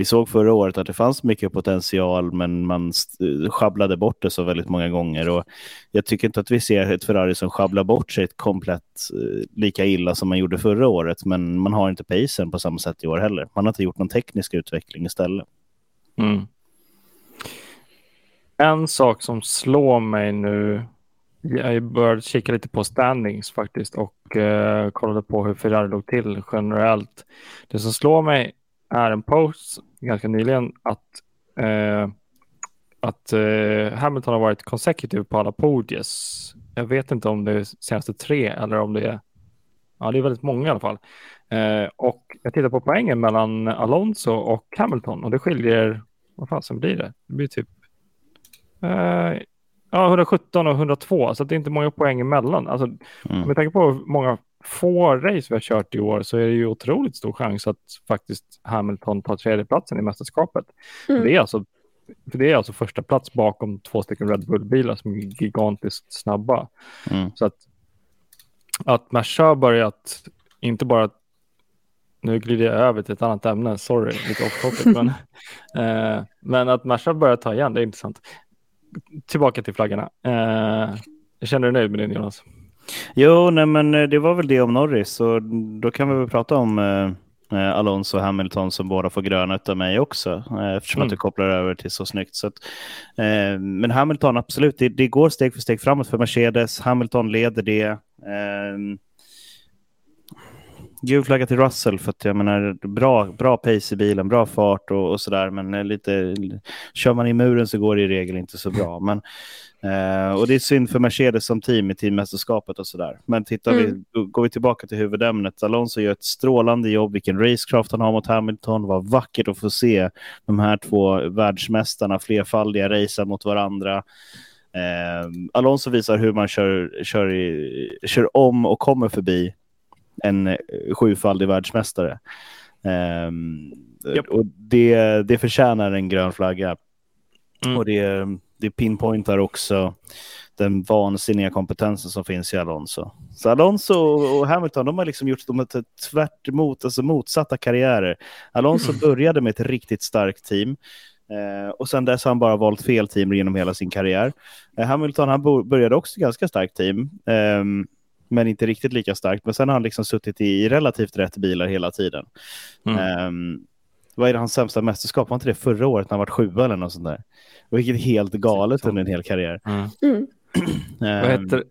Vi såg förra året att det fanns mycket potential men man sjabblade bort det så väldigt många gånger och jag tycker inte att vi ser ett Ferrari som sjabblar bort sig komplett eh, lika illa som man gjorde förra året men man har inte pacen på samma sätt i år heller. Man har inte gjort någon teknisk utveckling istället. Mm. En sak som slår mig nu jag började kika lite på standings faktiskt och eh, kollade på hur Ferrari låg till generellt. Det som slår mig är en post ganska nyligen att, eh, att eh, Hamilton har varit consecutive på alla podies. Jag vet inte om det är senaste tre eller om det är, ja det är väldigt många i alla fall. Eh, och jag tittar på poängen mellan Alonso och Hamilton och det skiljer, vad fasen blir det? Det blir typ eh, Ja, 117 och 102, så det är inte många poäng emellan. Alltså, mm. Om vi tänker på hur många få race vi har kört i år så är det ju otroligt stor chans att faktiskt Hamilton tar tredjeplatsen i mästerskapet. Mm. Det, är alltså, för det är alltså första plats bakom två stycken Red Bull-bilar som är gigantiskt snabba. Mm. Så att, att Merca har börjat, inte bara nu glider jag över till ett annat ämne, sorry, lite off topic, [laughs] men, eh, men att Merca börjar ta igen, det är intressant tillbaka till flaggorna. Eh, känner du nöjd med det Jonas? Jo, nej, men eh, det var väl det om Norris och då kan vi väl prata om eh, eh Alonso och Hamilton som båda får gröna av mig också eh, eftersom mm. att du kopplar över till så snyggt. Så att, eh, men Hamilton, absolut, det, det, går steg för steg framåt för Mercedes. Hamilton leder det. Eh, gul flagga till Russell för att jag menar bra, bra pace i bilen, bra fart och, och sådär. Men lite, kör man i muren så går det i regel inte så bra. Men, eh, och det är synd för Mercedes som team i teammästerskapet och sådär. Men tittar mm. vi, går vi tillbaka till huvudämnet. Alonso gör ett strålande jobb, vilken racecraft han har mot Hamilton. Vad vackert att få se de här två världsmästarna flerfaldiga racea mot varandra. Eh, Alonso visar hur man kör, kör, i, kör om och kommer förbi en sjufaldig världsmästare. Um, yep. Och det, det förtjänar en grön flagga. Mm. Och det, det pinpointar också den vansinniga kompetensen som finns i Alonso. Så Alonso och Hamilton, de har liksom gjort de tvärt emot, alltså motsatta karriärer. Alonso mm. började med ett riktigt starkt team. Eh, och sen dess har han bara valt fel team genom hela sin karriär. Eh, Hamilton han började också ganska starkt team. Eh, men inte riktigt lika starkt. Men sen har han liksom suttit i relativt rätt bilar hela tiden. Mm. Um, vad är det hans sämsta mästerskap? Var inte det förra året när han var sjua eller något sånt där? Vilket helt galet under en hel karriär. Mm. Mm. [clears throat] vad heter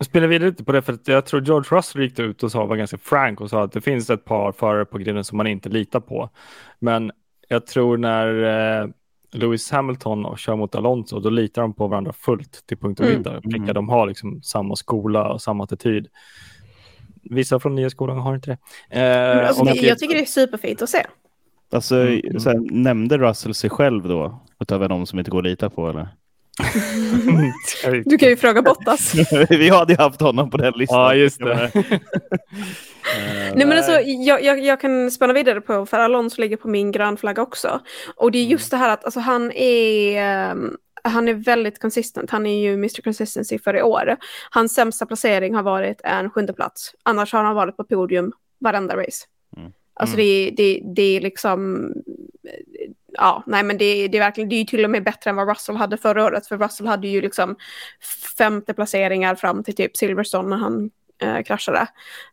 jag spelar vidare lite på det för att jag tror George Russell gick ut och sa, var ganska frank och sa att det finns ett par förare på griden som man inte litar på. Men jag tror när eh, Lewis Hamilton och kör mot Alonso, då litar de på varandra fullt till punkt och mm. pricka. Mm. De har liksom samma skola och samma attityd. Vissa från nya skolan har inte det. Eh, alltså, det jag tycker det är superfint att se. Alltså, mm. så här, nämnde Russell sig själv då? Utöver de som inte går att lita på eller? [laughs] du kan ju fråga Bottas. [laughs] Vi hade ju haft honom på den listan. Ja, just det. [laughs] Nej, men alltså, jag, jag, jag, kan spänna vidare på, för Alonso ligger på min grönflagga också. Och det är just mm. det här att alltså, han är... Um, han är väldigt konsistent. Han är ju Mr Consistency för i år. Hans sämsta placering har varit en sjunde plats. Annars har han varit på podium varenda race. Mm. Alltså mm. det, det, det är liksom ja, nej men det, det, är verkligen, det är ju till och med bättre än vad Russell hade förra året, för Russell hade ju liksom femte placeringar fram till typ Silverstone när han eh, kraschade.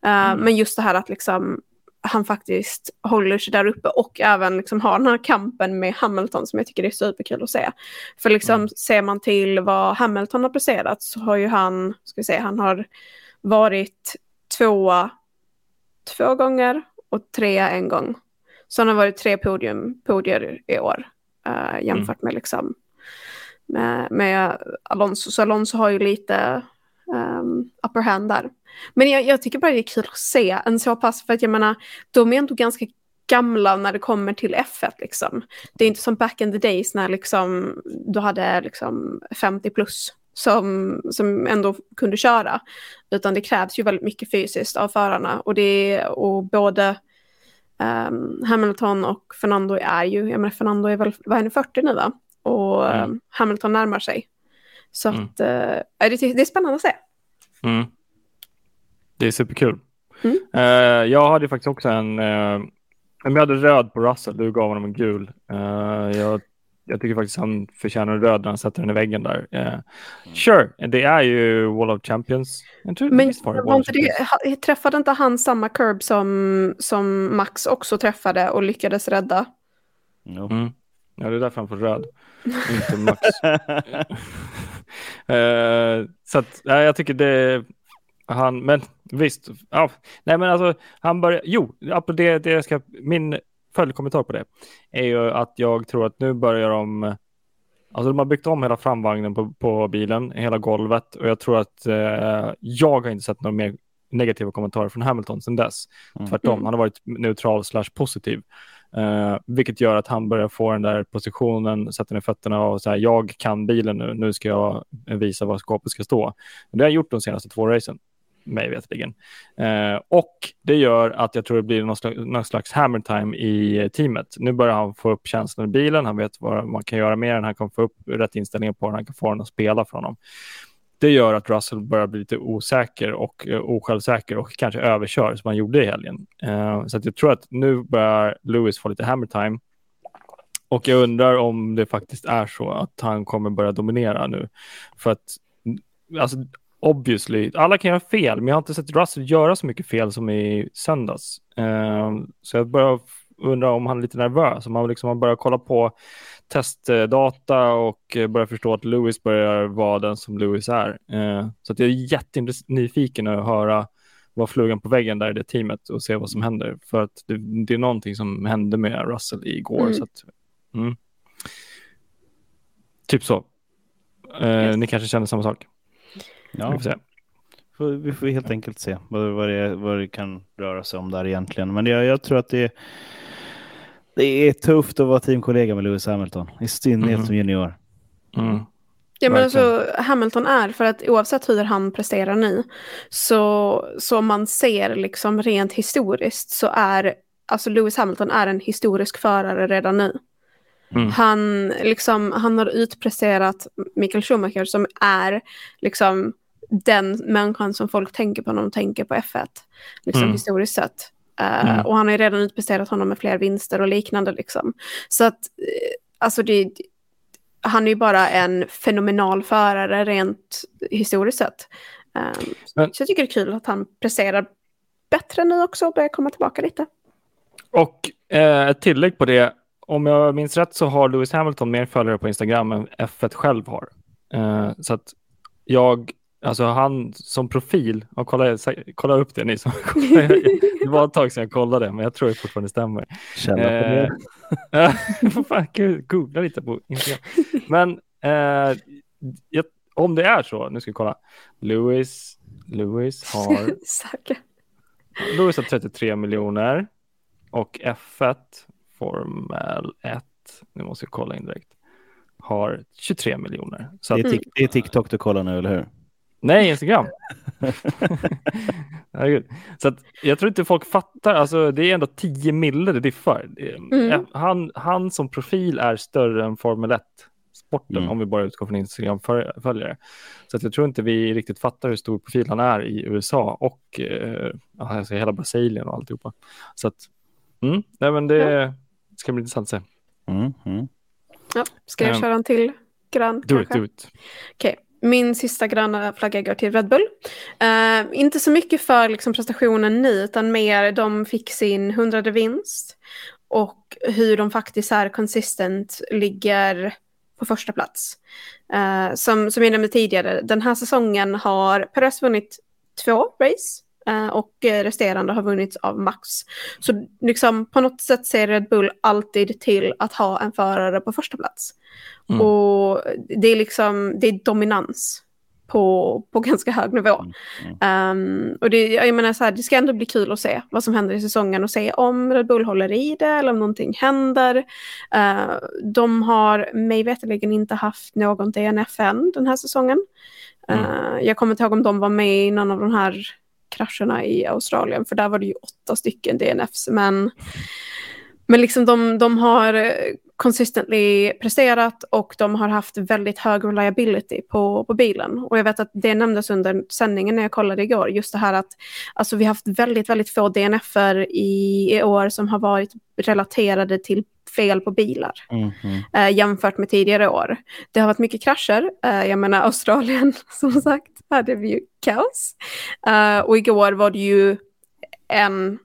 Uh, mm. Men just det här att liksom han faktiskt håller sig där uppe och även liksom har den här kampen med Hamilton som jag tycker är superkul att se. För liksom Mm. ser man till vad Hamilton har presterat så har ju han, ska vi säga, han har varit tvåa två gånger och trea en gång. Så han har varit tre podium, podier i år uh, jämfört med liksom med, med Alonso. Så Alonso har ju lite um, upper hand där. Men jag, jag tycker bara det är kul att se en så pass, för att jag menar, de är ändå ganska gamla när det kommer till F1 liksom. Det är inte som back in the days när liksom du hade liksom 50 plus som, som ändå kunde köra. Utan det krävs ju väldigt mycket fysiskt av förarna och, det, och både um, Hamilton och Fernando är ju, jag menar Fernando är väl, vad är det, 40 nu va? Och Mm. um, Hamilton närmar sig. Så Mm. att, uh, det, det är spännande att se. Mm. Det är superkul. Mm. Eh, jag hade faktiskt också en, uh, jag hade röd på Russell, du gav honom en gul. Eh, jag, jag tycker faktiskt han förtjänar en röd när han sätter den i väggen där. Eh, Sure, det är ju Wall of Champions. Men var det var Wall of inte det, träffade inte han samma curb som, som Max också träffade och lyckades rädda? Jo. Mm. Ja, det är därför han får röd. [laughs] Inte Max. [laughs] Eh, så att, ja, jag tycker det han, men visst, ja, nej men alltså han börjar, jo, det, det ska, min följdkommentar på det är ju att jag tror att nu börjar de, alltså de har byggt om hela framvagnen på, på bilen, hela golvet och jag tror att eh, jag har inte sett några mer negativa kommentarer från Hamilton sedan dess. Mm. Tvärtom, han har varit neutral slash positiv. Eh, vilket gör att han börjar få den där positionen, sätter ner fötterna och säger jag kan bilen nu, nu ska jag visa var skåpet ska stå. Det har han gjort de senaste två racen, mig veterligen. Eh, och det gör att jag tror det blir någon slags, någon slags hammer time i eh, teamet. Nu börjar han få upp känslan i bilen, han vet vad man kan göra med den, han kan få upp rätt inställningar på den, han kan få den att spela för honom. Det gör att Russell börjar bli lite osäker och eh, osjälvsäker och kanske överkör som han gjorde i helgen. Eh, så att jag tror att nu börjar Lewis få lite hammer time. Och jag undrar om det faktiskt är så att han kommer börja dominera nu. För att, alltså obviously, alla kan göra fel, men jag har inte sett Russell göra så mycket fel som i söndags. Eh, så jag börjar undra om han är lite nervös, om han liksom har börjat kolla på testdata och börjar förstå att Lewis börjar vara den som Lewis är. Eh, så att jag är jättenyfiken att höra vad flugan på väggen där i det teamet och se vad som händer. För att det, det är någonting som hände med Russell igår. Mm. Så att, mm. Typ så. Eh, Yes. Ni kanske känner samma sak? Ja, Vi får se. får- vi får helt enkelt se vad, vad, det, vad det kan röra sig om där egentligen. Men jag, jag tror att det, det är tufft att vara teamkollega med Lewis Hamilton, i synnerhet Mhm. som junior. Mm. Ja, men alltså, Hamilton är, för att oavsett hur han presterar nu, så, så man ser liksom rent historiskt så är, alltså Lewis Hamilton är en historisk förare redan nu. Mm. Han, liksom, han har utpresterat Michael Schumacher som är liksom den människan som folk tänker på när de tänker på F1, liksom Mm. historiskt sett. Eh, Mm. Och han har ju redan utpresterat honom med fler vinster och liknande. Liksom. Så att, eh, alltså det, han är ju bara en fenomenal förare rent historiskt sett. Um, Men- så jag tycker det är kul att han presterar bättre nu också och börjar komma tillbaka lite. Och eh, ett tillägg på det. Om jag minns rätt så har Lewis Hamilton mer följare på Instagram än F1 själv har. Eh, så att jag, alltså han som profil, och kolla, kolla upp det ni som [laughs] Det var ett tag sedan jag kollade, men jag tror det fortfarande stämmer. Källa på det. Vad [laughs] fan, googla lite på Instagram. Men eh, jag, om det är så, nu ska vi kolla. Lewis, Lewis har [laughs] Säker. Lewis har 33 miljoner och F1 Formel 1, nu måste jag kolla in direkt, har 23 miljoner. Så Det att, är, tik- det är TikTok du kollar nu, eller hur? nej, Instagram. [laughs] Så att, jag tror inte folk fattar, alltså det är ändå 10 mille det diffar. Mm. Han, han som profil är större än Formel 1 sporten Mm. om vi bara utgår från Instagram-följare. Så att jag tror inte vi riktigt fattar hur stor profil han är i USA och eh, alltså hela Brasilien och alltihopa. Så att, mm, nej men det ska bli intressant att se. Mm, mm. Ja, ska jag Ehm, köra en till grön Do it, kanske? do it. Okej, Min sista gröna flagga går till Red Bull. Uh, inte så mycket för liksom, prestationen nu, utan mer de fick sin hundrade vinst och hur de faktiskt är konsistent ligger på första plats. Uh, som, som jag nämnde tidigare, den här säsongen har Perez vunnit två race uh, och resterande har vunnits av Max. Så liksom, på något sätt ser Red Bull alltid till att ha en förare på första plats. Mm. Och det är liksom, det är dominans på, på ganska hög nivå. Mm. Um, och det, jag menar så här, det ska ändå bli kul att se vad som händer i säsongen och se om Red Bull håller i det eller om någonting händer. Uh, de har mig veterligen inte haft någon DNF än den här säsongen. Mm. Uh, jag kommer inte ihåg om de var med i någon av de här krascherna i Australien, för där var det ju åtta stycken DNFs, men men liksom de, de har eh, consistently presterat och de har haft väldigt hög reliability på, på bilen. Och jag vet att det nämndes under sändningen när jag kollade igår, just det här att alltså, vi har haft väldigt, väldigt få DNFer i, i år som har varit relaterade till fel på bilar mm -hmm. eh, jämfört med tidigare år. Det har varit mycket krascher. Eh, jag menar Australien, [laughs] som sagt, hade vi ju kaos. Eh, och igår var det ju en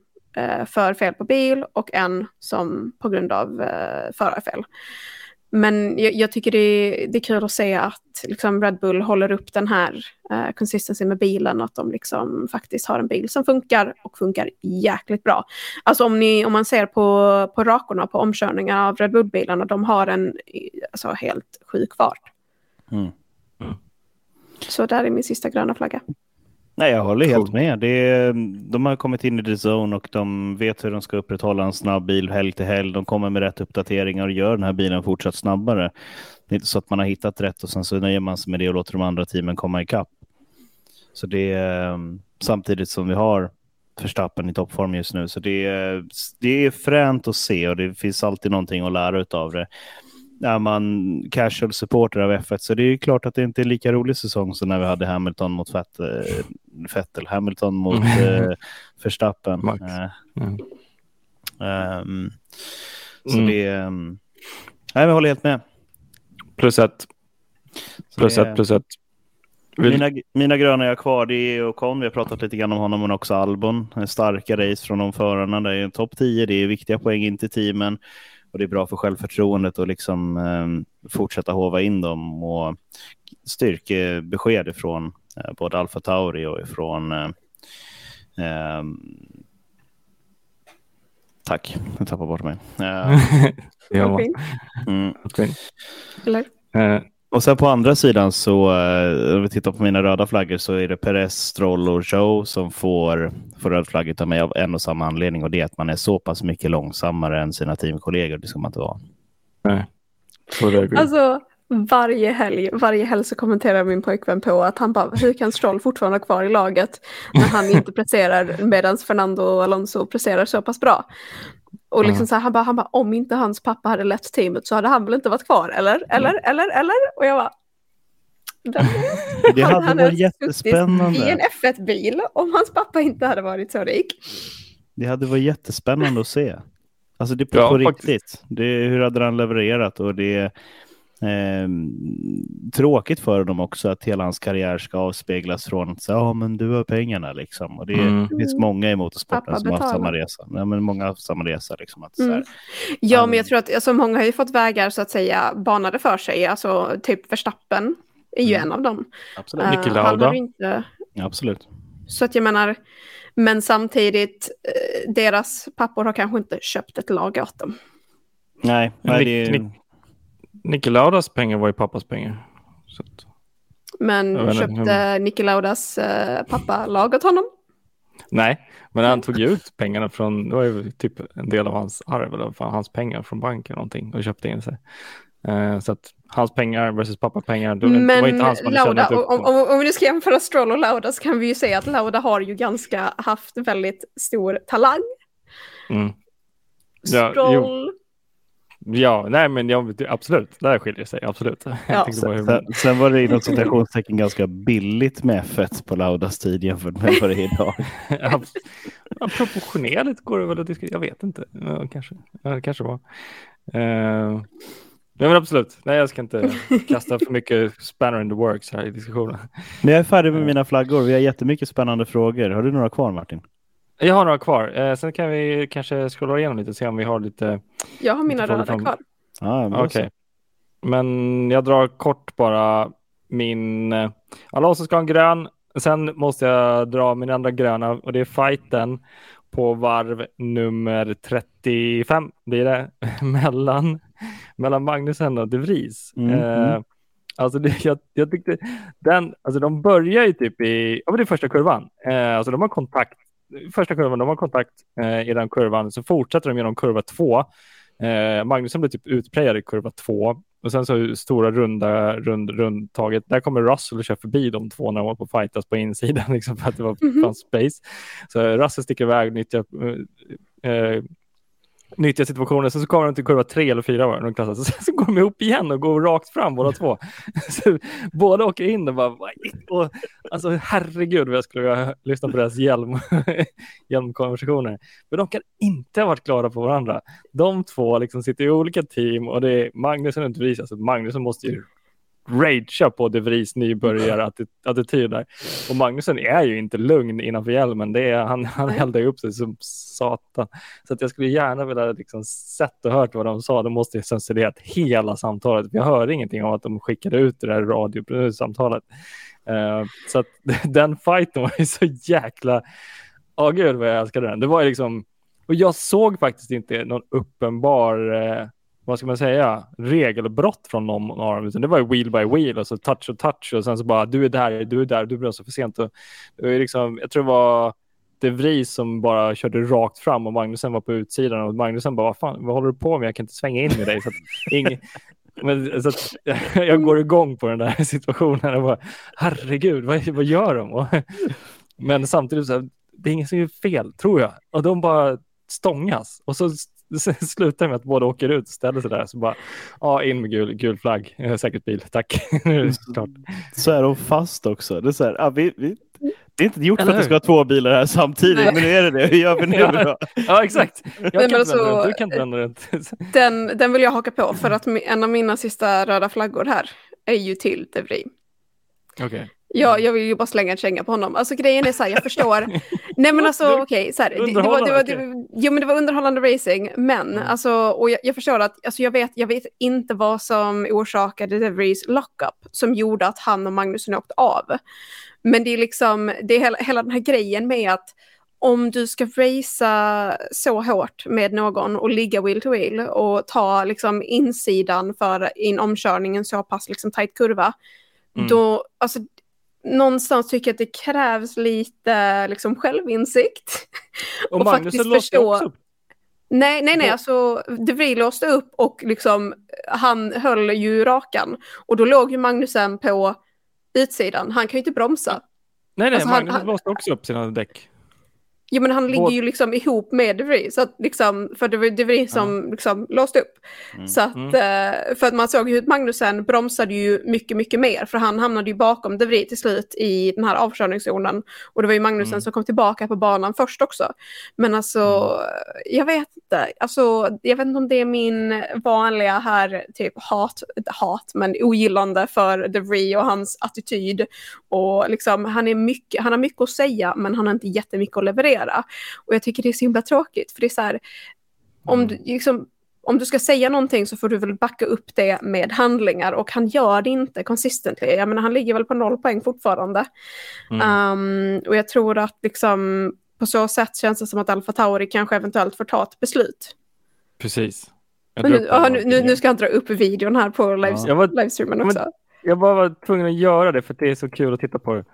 för fel på bil och en som på grund av eh, förarfel. Men jag, jag tycker det är, det är kul att se att liksom Red Bull håller upp den här eh, consistency med bilen att de liksom faktiskt har en bil som funkar och funkar jäkligt bra. Alltså om, ni, om man ser på, på rakorna på omkörningar av Red Bull-bilarna, de har en alltså, helt sjuk fart. Mm. Mm. Så där är min sista gröna flagga. Nej, jag håller helt med. Det är, de har kommit in i the zone och de vet hur de ska upprätthålla en snabb bil helg till helg. De kommer med rätt uppdateringar och gör den här bilen fortsatt snabbare. Det är inte så att man har hittat rätt och sen så nöjer man sig med det och låter de andra teamen komma ikapp. Så det är samtidigt som vi har Förstappen i toppform just nu. Så det är, det är fränt att se och det finns alltid någonting att lära av det är man casual supporter av F1 så det är klart att det inte är lika rolig säsong som när vi hade Hamilton mot Vettel, Hamilton mot eh, [laughs] Verstappen. Eh, mm. Um, så mm. det, um, nej, jag håller helt med. Plus ett. Plus ett, plus ett. Mina, mina gröna är kvar, det är Ocon, vi har pratat lite grann om honom, men också Albon. En starka race från de förarna, det är en topp 10, det är viktiga poäng in till teamen. Och det är bra för självförtroendet att liksom eh, fortsätta hova in dem och styrkebesked från eh, både Alfa Tauri och ifrån eh, ehm, Tack, jag tappade bort mig. [laughs] ja. mm. Eller? Eh, och sen på andra sidan så, eh, om vi tittar på mina röda flaggor så är det Perez, Stroll och Joe som får, får röd flagga av mig av en och samma anledning och det är att man är så pass mycket långsammare än sina teamkollegor. Det ska man inte vara. Nej. Alltså varje helg, varje helg så kommenterar min pojkvän på att han bara, hur kan Stroll fortfarande vara kvar i laget när han inte [laughs] presterar medan Fernando Alonso presterar så pass bra. Och liksom så här, han, bara, han bara, om inte hans pappa hade lett teamet så hade han väl inte varit kvar, eller? Mm. Eller, mm. eller, eller? Och jag bara... [laughs] Det hade han varit jättespännande. I en F1-bil om hans pappa inte hade varit så rik. Det hade varit jättespännande att se. Alltså det är på, ja, på riktigt. Det, hur hade han levererat? Och det, Eh, tråkigt för honom också att hela hans karriär ska avspeglas från att ja, men du har pengarna liksom. Och det, mm. det finns många i motorsporten som har haft samma resa. Ja, men många har haft samma resa. Liksom, att, mm. här, ja, han... men jag tror att alltså, många har ju fått vägar så att säga banade för sig. Alltså typ Verstappen är ju mm. en av dem. Absolut. Uh, Niki Lauda. Inte... Ja, absolut. Så att jag menar, men samtidigt, eh, deras pappor har kanske inte köpt ett lag åt dem. Nej, nej det är... Niki Laudas pengar var ju pappas pengar. Att... Men köpte Niki Laudas uh, pappa laget honom? Nej, men han tog ut pengarna från, det var ju typ en del av hans arv, eller hans pengar från banken någonting och köpte in sig. Uh, så att hans pengar versus pappa-pengar, det men var inte han som hade Lauda, upp om, om, om, vi nu ska jämföra Stroll och Lauda så kan vi ju säga att Lauda har ju ganska haft väldigt stor talang. Mm. Ja, Stroll. Ja, nej men ja, absolut, där skiljer sig absolut. Ja. [laughs] Sen, sen, sen, var det inom citationstecken ganska billigt med F1 på Laudas tid jämfört med vad det är idag. [laughs] ja, proportionerligt går det väl att diskutera, jag vet inte, ja, kanske, ja, det kanske var. Uh, Nej, men absolut. Nej, jag ska inte kasta för mycket spanner in the works här i diskussionen. Men jag är färdig med mina flaggor. Vi har jättemycket spännande frågor. Har du några kvar Martin? Jag har några kvar. Eh, sen kan vi kanske scrolla igenom lite och se om vi har lite. Jag har mina röda kvar. Ah, Okej. Okay. Men jag drar kort bara min. Eh, Alonso ska ha en grön. Sen måste jag dra min andra gröna och det är fighten på varv nummer 35 blir det [laughs] mellan, mellan Magnusen och De Vries. Mm, eh, mm. Alltså det, jag, jag, tyckte den, alltså de börjar ju typ i, ja men det är första kurvan, eh, alltså de har kontakt, första kurvan, de har kontakt eh, i den kurvan, så fortsätter de genom kurva två. Eh, Magnusson blir typ utplejad i kurva två och sen så stora runda rund, rundtaget. Där kommer Russell och kör förbi de två när de var på fightas på insidan [laughs] liksom för att det var mm -hmm. space. Så Russell sticker iväg, nyttjar eh, eh nyttja situationen. Sen så kommer de till kurva tre eller fyra var de. [laughs] Sen så går de ihop igen och går rakt fram båda två. [laughs] Så båda åker in och bara, och, alltså herregud vad jag skulle vilja lyssna på deras hjälm, [laughs] hjälmkonversationer. Men de kan inte ha varit klara på varandra. De två liksom sitter i olika team och det är Magnusson och Dries, alltså Magnusson måste ju ragea på De Vries nybörjarattityd där. Och Magnusson är ju inte lugn innanför hjälmen. Det är, han han eldar upp sig som satan. Så att jag skulle gärna vilja liksom sett och hört vad de sa. De måste ju censurerat hela samtalet. Jag hörde ingenting om att de skickade ut det där radiosamtalet. Uh, så att [laughs] den fighten var ju så jäkla... Ja, oh, gud vad jag älskade den. Det var ju liksom... Och jag såg faktiskt inte någon uppenbar... Uh, vad ska man säga, regelbrott från någon av dem, utan det var ju wheel by wheel och så touch och touch och sen så bara du är där, du är där, du bromsar för sent. Och det var liksom, jag tror det var De Vries som bara körde rakt fram och Magnusen var på utsidan och Magnusen bara vad fan, vad håller du på med? Jag kan inte svänga in med dig. Så ing, [laughs] men, så att, [laughs] jag går igång på den där [laughs] situationen och bara herregud, vad, vad gör de? Och, men samtidigt så det är inget som gör fel, tror jag. Och de bara stångas och så [laughs] det slutar med att båda åker ut och ställer sig där. Så bara, ja, in med gul, gul flagg. Säkert bil, tack. [laughs] Klart. Så är de fast också. Det är, så här, ja, vi, vi, det är inte gjort för att det ska vara två bilar här samtidigt, Nej. men nu är det det. Hur gör vi nu [laughs] ja, ja, exakt. Jag Nej, kan alltså, runt, du kan inte vända runt. Den, den vill jag haka på, för att en av mina sista röda flaggor här är ju till Devry. Okej. Okay. Ja, jag vill ju bara slänga en känga på honom. Alltså grejen är så här, jag förstår. [laughs] Nej men alltså okej, okay, det, det, var, det, var, det, jo, men det var underhållande racing, men mm. alltså, och jag, jag, förstår att, alltså jag vet, jag vet inte vad som orsakade Devries lockup som gjorde att han och Magnusson åkte av. Men det är liksom, det är hela, hela den här grejen med att om du ska racea så hårt med någon och ligga wheel to wheel och ta liksom insidan för in omkörningen så pass liksom tight kurva, mm. då, alltså någonstans tycker jag att det krävs lite liksom, självinsikt. [laughs] Och, och faktiskt förstå. Också. Nej, nej, nej, alltså De Vries låste upp och liksom han höll ju rakan. Och då låg ju Magnusen på utsidan. Han kan ju inte bromsa. Nej, nej, alltså, Magnus han, låste också upp sina däck. Jo men han ligger ju liksom ihop med De Vries, så att liksom, för det var De Vries som liksom låste upp. Mm. Så att, mm. Eh, för att man såg ju Magnusen bromsade ju mycket, mycket mer, för han hamnade ju bakom De Vries till slut i den här avkörningszonen. Och det var ju Magnusen mm. som kom tillbaka på banan först också. Men alltså, mm. jag vet inte, alltså, jag vet inte om det är min vanliga här, typ hat, hat, men ogillande för De Vries och hans attityd. Och liksom, han, är mycket, han har mycket att säga, men han har inte jättemycket att leverera göra. Och jag tycker det är så himla tråkigt, för det är så här, om mm. du, liksom, om du ska säga någonting så får du väl backa upp det med handlingar och han gör det inte consistently. Jag menar, han ligger väl på noll poäng fortfarande. Mm. Um, och jag tror att liksom, på så sätt känns det som att Alfa Tauri kanske eventuellt får ta ett beslut. Precis. Nu, aha, nu, nu, ska jag dra upp videon här på live, ja. var, livestreamen också. Jag bara var tvungen att göra det för att det är så kul att titta på det.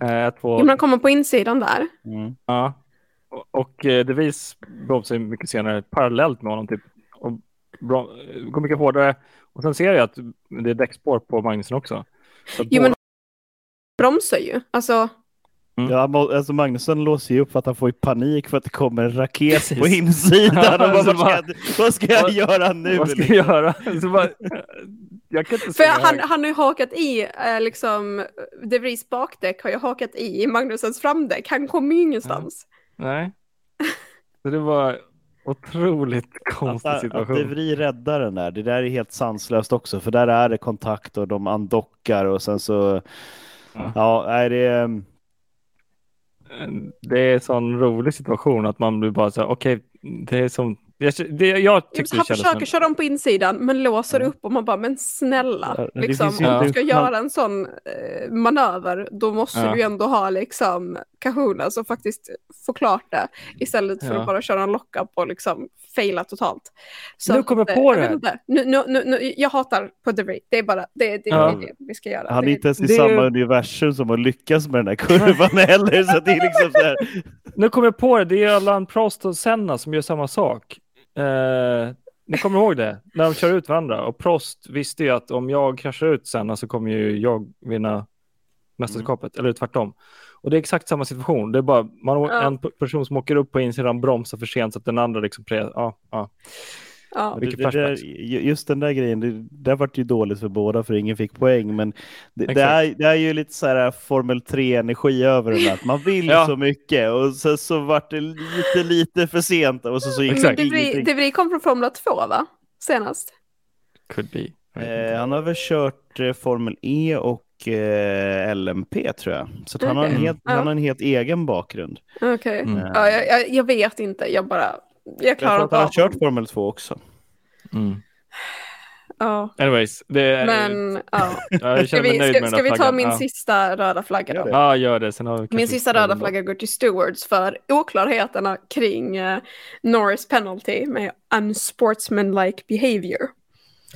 Eh, två... Man kommer på insidan där. Mm. Ja. Och, och eh, Devis bromsar mycket senare parallellt med honom typ. Och går mycket hårdare. Och sen ser jag att det är däckspår på Magnusson också. Så jo, men bromsar ju. Alltså... Mm. Ja, alltså Magnusson låser ju upp för att han får panik för att det kommer en raket Precis. på insidan. [laughs] och bara, vad, ska jag, vad ska jag göra nu? Vad ska jag göra? Så bara, jag kan inte För han, han har ju hakat i, eh, liksom, De Vries bakdäck har ju hakat i Magnussens framdäck. Han kommer ju ingenstans. Nej. Så det var, otroligt konstig att, situation. Att DeVry räddar den där, det där är helt sanslöst också, för där är det kontakt och de andockar och sen så... Ja, ja är det... Det är en sån rolig situation att man blir bara så här, okej, okay, det är som jag, det, jag tyckte han det försöker som... köra dem på insidan men låser upp och man bara, men snälla, Ja, liksom, om du ska göra en sån eh, manöver då måste Ja. du ju ändå ha liksom Kahuna som faktiskt får klart det istället för Ja. att bara köra en lockup och liksom faila totalt. Nu kommer jag att, på eh, det. vet inte. Nu, nu, nu, nu, jag hatar på DeVry, det är bara det, det, Ja. det är det vi ska göra. Han är Det- inte ens i det samma ju- universum som att lyckas med den där kurvan [laughs] heller. Så det är liksom så här, Nu kommer jag på det, det är Alain Prost och Senna som gör samma sak. Eh, ni kommer ihåg det? När de kör ut varandra. Och Prost visste ju att om jag kraschar ut Senna så kommer ju jag vinna mästerskapet. Eller tvärtom. Och det är exakt samma situation. Det är bara man har Ja. en person som åker upp på insidan bromsar för sent så att den andra liksom... Pre- ja, ja. ja. det, det där, just den där grejen, det, där vart ju dåligt för båda för ingen fick poäng. Men det, det, är, det är ju lite så här Formel 3-energi över det där. Att man vill [laughs] Ja. så mycket och sen så vart det lite, lite för sent och så, så det DeVry, ingenting. DeVry kom från Formula 2 va? Senast. Could be. Eh, han har väl kört eh, Formel E och eh, LMP tror jag. Så att han, har en helt, Ja. han har en helt egen bakgrund. Okej. Mm. Ja, jag, jag, jag vet inte, jag bara... Jag Jag klarar att inte han av har kört Formel 2 också. Mm. Ja, Anyways, det är... men ja. [laughs] ja, jag Ska känner mig vi, ska, ska vi ta min ja. sista röda flagga då? Ja, gör det. Sen har vi Min sista röda flagga går till Stewards för oklarheterna kring eh, Norris penalty med unsportsmanlike behavior.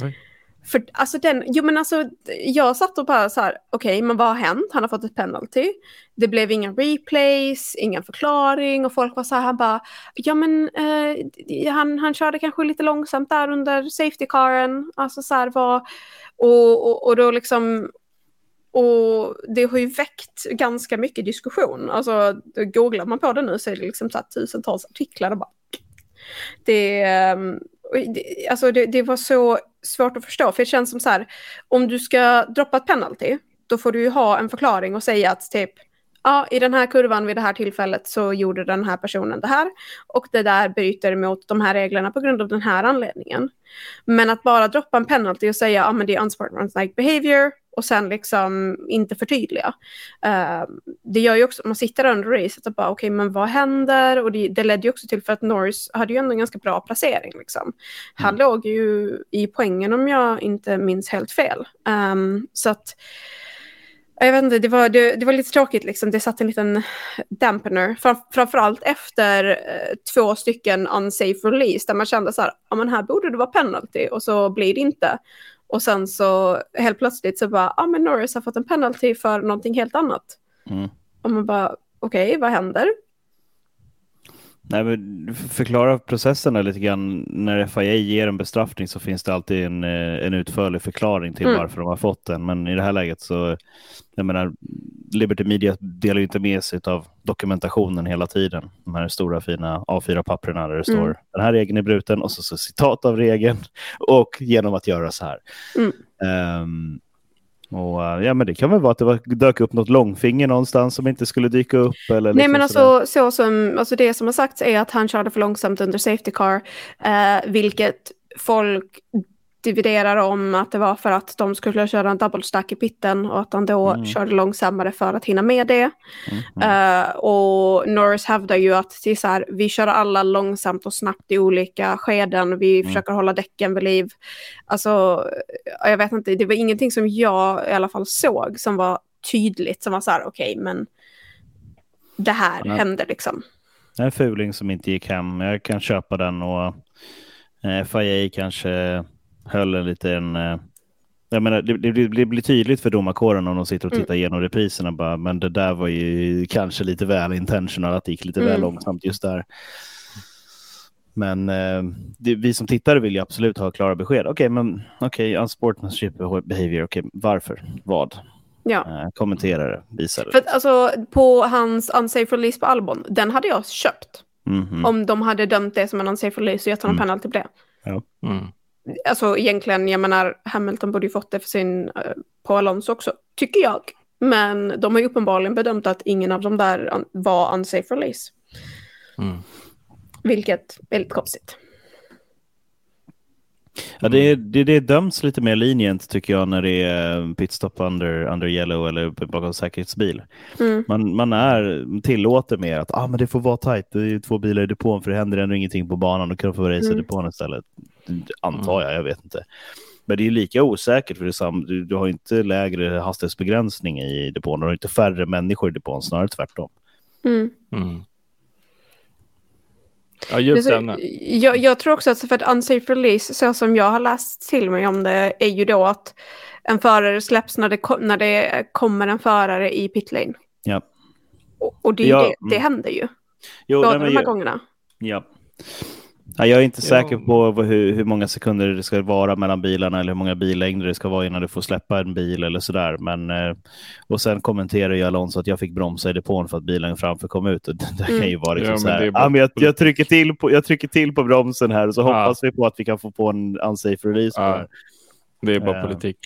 Oj. För alltså den, jo men alltså jag satt och bara så här, okej men vad har hänt? Han har fått ett penalty. Det blev inga replays, ingen förklaring och folk var så här, han bara, ja men eh, han, han körde kanske lite långsamt där under safety caren. Alltså så här var, och, och, och då liksom, och det har ju väckt ganska mycket diskussion. Alltså googlar man på det nu så är det liksom så här tusentals artiklar och bara det, ehm, alltså det, det var så svårt att förstå, för det känns som så här, om du ska droppa ett penalty, då får du ju ha en förklaring och säga att typ, ja, i den här kurvan vid det här tillfället så gjorde den här personen det här och det där bryter mot de här reglerna på grund av den här anledningen. Men att bara droppa en penalty och säga, ja men det är unsportsmanlike behavior och sen liksom inte förtydliga. Eh, det gör ju också, man sitter under racet och bara okej men vad händer? Och det, det ledde ju också till för att Norris hade ju ändå en ganska bra placering liksom. Han låg ju i poängen om jag inte minns helt fel. Ehm, så att jag vet inte, det var, det, det var lite tråkigt liksom. Det satt en liten dampener. Fram, framförallt efter eh, två stycken unsafe release där man kände så här, ja men här borde det vara penalty och så blir det inte. Och sen så helt plötsligt så bara, ja men Norris har fått en penalty för någonting helt annat. Mm. Och man bara, okej, vad händer? Nej, men förklara processerna lite grann. När FIA ger en bestraffning så finns det alltid en, eh, en utförlig förklaring till Mm. varför de har fått den. Men i det här läget så, jag menar, Liberty Media delar inte med sig av dokumentationen hela tiden. De här stora fina A4-papperna där det står Mm. den här regeln är bruten och så, så citat av regeln [laughs] och genom att göra så här. Mm. Ehm, och eh, ja, men det kan väl vara att det var, dök upp något långfinger någonstans som inte skulle dyka upp. Eller Nej liksom men alltså, så som, alltså det som har sagts är att han körde för långsamt under safety car, eh, vilket folk dividerar om att det var för att de skulle köra en double stack i pitten och att han då Mm. körde långsammare för att hinna med det. Mm. Eh, och Norris hävdar ju att det är så här, vi kör alla långsamt och snabbt i olika skeden, vi Mm. försöker hålla däcken vid liv. Alltså, eh, jag vet inte, det var ingenting som jag i alla fall såg som var tydligt, som var så här, okej, men det här Nej. hände liksom. En fuling som inte gick hem. Jag kan köpa den och eh, FIA kanske höll en liten... Eh, jag menar, det, det, blir- det blir tydligt för domarkåren om de sitter och Mm. tittar igenom repriserna. Bara, men det där var ju kanske lite väl intentional, att det gick lite väl Mm. långsamt just där. Men eh, det, vi som tittare vill ju absolut ha klara besked. Okej, men okej, unsportsmanship behavior. Okej, varför? Vad? Ja. Eh, kommentera det, visa det. För att, alltså, på hans unsafe release på Albon, den hade jag köpt. Mhm. Om de hade dömt det som en unsafe release och gett honom Mm. penalty på det. Mm. Alltså egentligen, jag menar, Hamilton borde ju fått det för sin, eh, på Alonso också, tycker jag. Men de har ju uppenbarligen bedömt att ingen av dem där var unsafe release. Mm. Vilket är lite konstigt. Ja, det, är, det, det döms lite mer linjent tycker jag när det är pitstop under, under yellow eller bakom säkerhetsbil. Mm. Man, man är, tillåter mer att ah, men det får vara tajt, det är ju två bilar i depån för det händer ändå ingenting på banan, då kan de få racea i Mm. depån istället. Antar jag, jag vet inte. Men det är lika osäkert för det sam, du, du har inte lägre hastighetsbegränsning i depån, du har inte färre människor i depån, snarare tvärtom. Mm. Ja, djupt ämne. jag, jag tror också att för ett unsafe release, så som jag har läst till mig om det, är ju då att en förare släpps när det, när det kommer en förare i pitlane. Ja. Och, och det, Ja, det, det mm. händer ju. Jo, Båda de här ju- gångerna. Ja. Ja, jag är inte Ja. säker på hur, hur många sekunder det ska vara mellan bilarna eller hur många billängder det ska vara innan du får släppa en bil eller sådär. Men, eh, och sen kommenterar ju Alonso att jag fick bromsa i depån för att bilen framför kom ut. [laughs] Det, det kan Mm. ju vara liksom Ja, så här, bara ah, men jag, jag, trycker till på, jag trycker till på bromsen här och så hoppas vi på att vi kan få på en unsafe release. Ja. det är bara Eh. politik.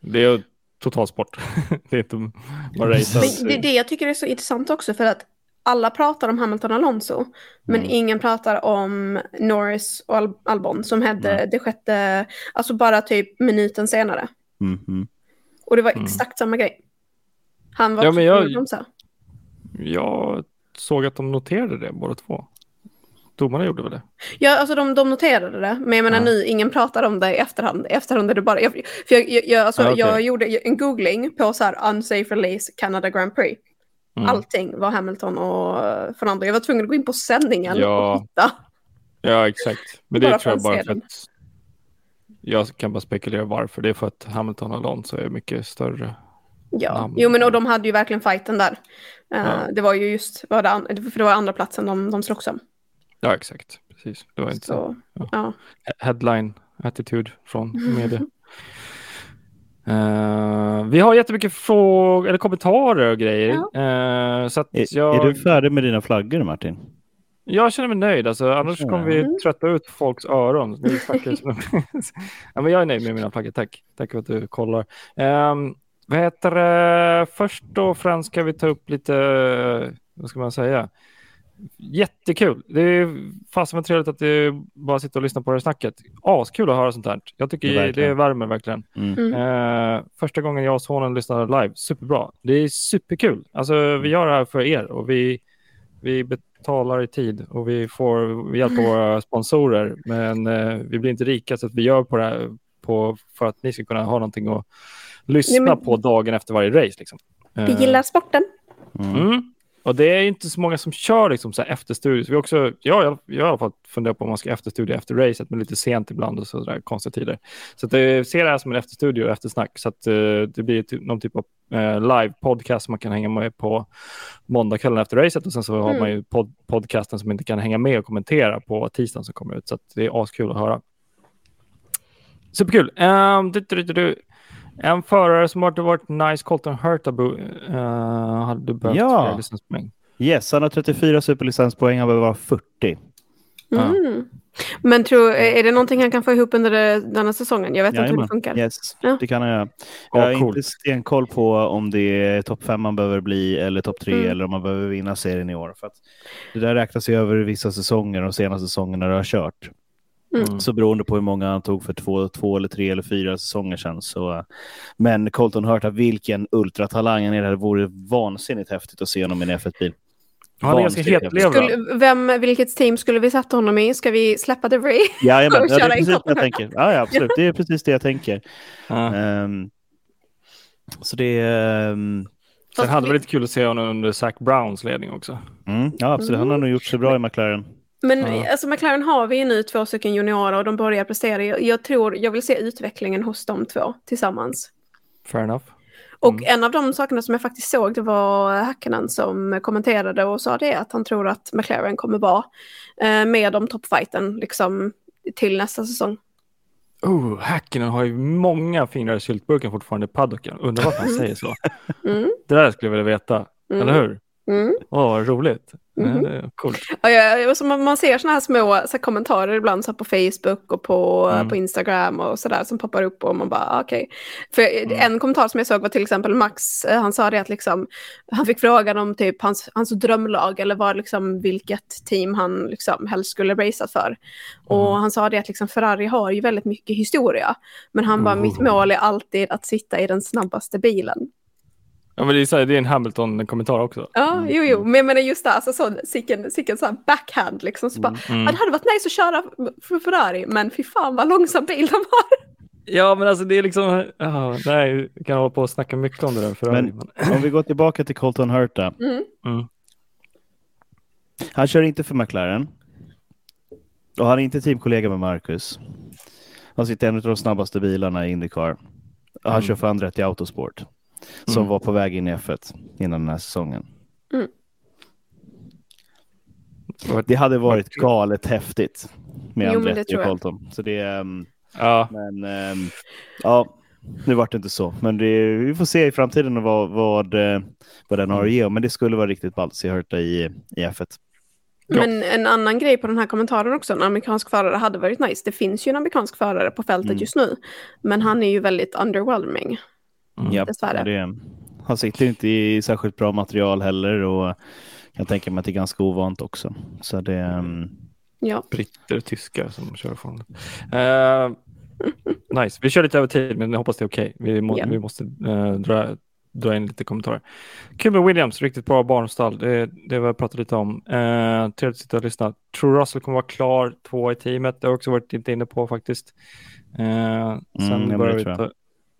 Det är totalsport. [laughs] det är inte bara det, det jag tycker är så intressant också för att alla pratar om Hamilton och Alonso, men Mm. ingen pratar om Norris och Al Albon som hände Nej. det sjätte, alltså bara typ minuten senare. Mm, mm. Och det var Mm. exakt samma grej. Han var Ja, men jag- bromsa. Jag såg att de noterade det båda två. Domarna gjorde väl det? Ja, alltså de, de noterade det, men jag menar Ja. nu, ingen pratar om det i efterhand. Efterhand är det bara, jag, för jag, jag, jag, alltså, Ja, okej. jag gjorde en googling på så här unsafe release Canada Grand Prix. Mm. Allting var Hamilton och Fernando. Jag var tvungen att gå in på sändningen Ja. och hitta. Ja, exakt. Men det Bara tror jag bara för att jag kan bara spekulera varför. Det är för att Hamilton och Alonso är mycket större. Ja, namn. jo men och de hade ju verkligen fighten där. Uh, Ja. Det var ju just, var det, för det var andra platsen de, de slogs om. Ja, exakt. Precis. Det var inte. Så, Ja. ja. Headline attityd från media. [laughs] Eh, vi har jättemycket frågor eller kommentarer och grejer. Eh, så att Är, jag, är du färdig med dina flaggor Martin? jag känner mig nöjd. Alltså, annars känner kommer vi Mm. trötta ut folks öron. [laughs] Ja, men jag är nöjd med mina flaggor. Tack. Tack för att du kollar. Um, vad heter det? Först och främst ska vi ta upp lite, vad ska man säga? Jättekul. Det är fasen vad trevligt att du bara sitter och lyssnar på det här snacket. Askul att höra sånt här. Jag tycker det, verkligen. värmer verkligen. Mm. Mm. Eh, första gången jag och sonen lyssnade live, superbra. Det är superkul. Alltså, vi gör det här för er och vi, vi betalar i tid och vi får hjälp av våra sponsorer. Men eh, vi blir inte rika så att vi gör på det här på, för att ni ska kunna ha någonting att lyssna Nej, men- på dagen efter varje race. Liksom. Vi Eh, gillar sporten. Mm. Mm. Och det är inte så många som kör liksom så här efterstudier. Så vi också, jag, jag, jag har i alla fall funderat på om man ska efterstudie efter racet, men lite sent ibland och så där konstiga tider. Så att jag ser det här som en efterstudio och eftersnack. Så att eh, det blir ty- någon typ av eh, live-podcast som man kan hänga med på måndagskvällen efter racet. Och sen så har Mm. man ju pod- podcasten som inte kan hänga med och kommentera på tisdagen som kommer ut. Så att det är askul att höra. Superkul. Um, du, du, du, du. En förare som har varit nice, Colton Hurtabo, uh, hade behövt Ja. fler licenspoäng. Yes, han har 34 superlicenspoäng, han behöver vara 40. Ja. Mm. Men tror, är det någonting han kan få ihop under denna säsongen? Jag vet inte hur Jajamän. det funkar. Yes, Ja. det kan han göra. Ja, jag har coolt. inte stenkoll på om det är topp fem man behöver bli eller topp tre Mm. eller om man behöver vinna serien i år. För att det där räknas ju över vissa säsonger, de senaste säsongerna du har kört. Mm. Så beroende på hur många han tog för två, två eller tre eller fyra säsonger sedan. Så, men Colton Hurta, vilken ultratalang han är. Det vore vansinnigt häftigt att se honom i en F1-bil. Han är ganska. Skulle, vem, vilket team skulle vi sätta honom i? Ska vi släppa The Ray? [laughs] Och ja, det är precis det jag tänker. Ja, ja, absolut. Det är precis det jag tänker. Ja. Ehm, så det är... ehm, Sen hade det varit kul att se honom under Zac Browns ledning också. mm, ja, absolut. Han har nog gjort sig bra i McLaren. Men Ja. alltså McLaren har vi ju nu två stycken juniorer och de börjar prestera. Jag, tror, jag vill se utvecklingen hos de två tillsammans. Fair enough. Och Mm. en av de sakerna som jag faktiskt såg det var Hackenen som kommenterade och sa det att han tror att McLaren kommer vara eh, med om toppfighten liksom till nästa säsong. Oh, Häkkinen har ju många fingrar i syltburken fortfarande i paddocken. Undrar varför han säger så. Mm, Det där skulle jag vilja veta. mm, Eller hur? Mm. Åh, vad roligt. Mm. Det är coolt. Ja, ja, så man, man ser såna här små så här, kommentarer ibland så här, på Facebook och på, Mm. på Instagram och sådär som poppar upp och man bara ah, okej. För Mm. en kommentar som jag såg var till exempel Max, eh, han sa det att liksom, han fick frågan om typ hans, hans drömlag eller vad, liksom, vilket team han liksom, helst skulle racea för. Och Mm. han sa det att liksom, Ferrari har ju väldigt mycket historia. Men han bara, mitt Mm. mål är alltid att sitta i den snabbaste bilen. Ja, men det, är så här, det är en Hamilton-kommentar också. Ja, jo, jo, men jag menar just det, alltså så, sicken, sicken så här backhand liksom. Så bara, Mm. Ja, det hade varit nice att köra för Ferrari, men fy fan vad långsam bil de har. [laughs] Ja, men alltså det är liksom... Ja, nej, vi kan hålla på och snacka mycket om det där. För Men- Om vi går tillbaka till Colton Hurta. Mm. Mm. Han kör inte för McLaren. Och han är inte teamkollega med Marcus. Han sitter en av de snabbaste bilarna i Indycar. Och han Mm. kör för Andretti Autosport. Som Mm. var på väg in i F1 innan den här säsongen. Det hade varit galet häftigt med Jo, Andretti och. Colton. Så det, ehm, Ja, men ehm, ja, nu vart det inte så. Men det, vi får se i framtiden vad, vad, eh, vad den har att ge. Men det skulle vara riktigt ballt att se Hurta i, i F1. Ja. Men en annan grej på den här kommentaren också, en amerikansk förare hade varit nice. Det finns ju en amerikansk förare på fältet Mm. just nu, men han är ju väldigt underwhelming. Mm. Ja, Dessvärre. det, han sitter inte i särskilt bra material heller och jag tänker mig att det är ganska ovant också. Så det, ehm, Ja, britter och tyskar som kör från. Uh, nice. Vi kör lite över tid, men jag hoppas det är okej. Vi, må, Ja. vi måste eh, dra, dra in lite kommentarer. Med Williams, riktigt bra barnstall. Det, det har vi pratat lite om. Uh, trevligt att sitta och lyssna. Tror Russell kommer vara klar två i teamet. Det har jag också varit lite inne på faktiskt. Uh, ja, sen det börjar vi jag. ta,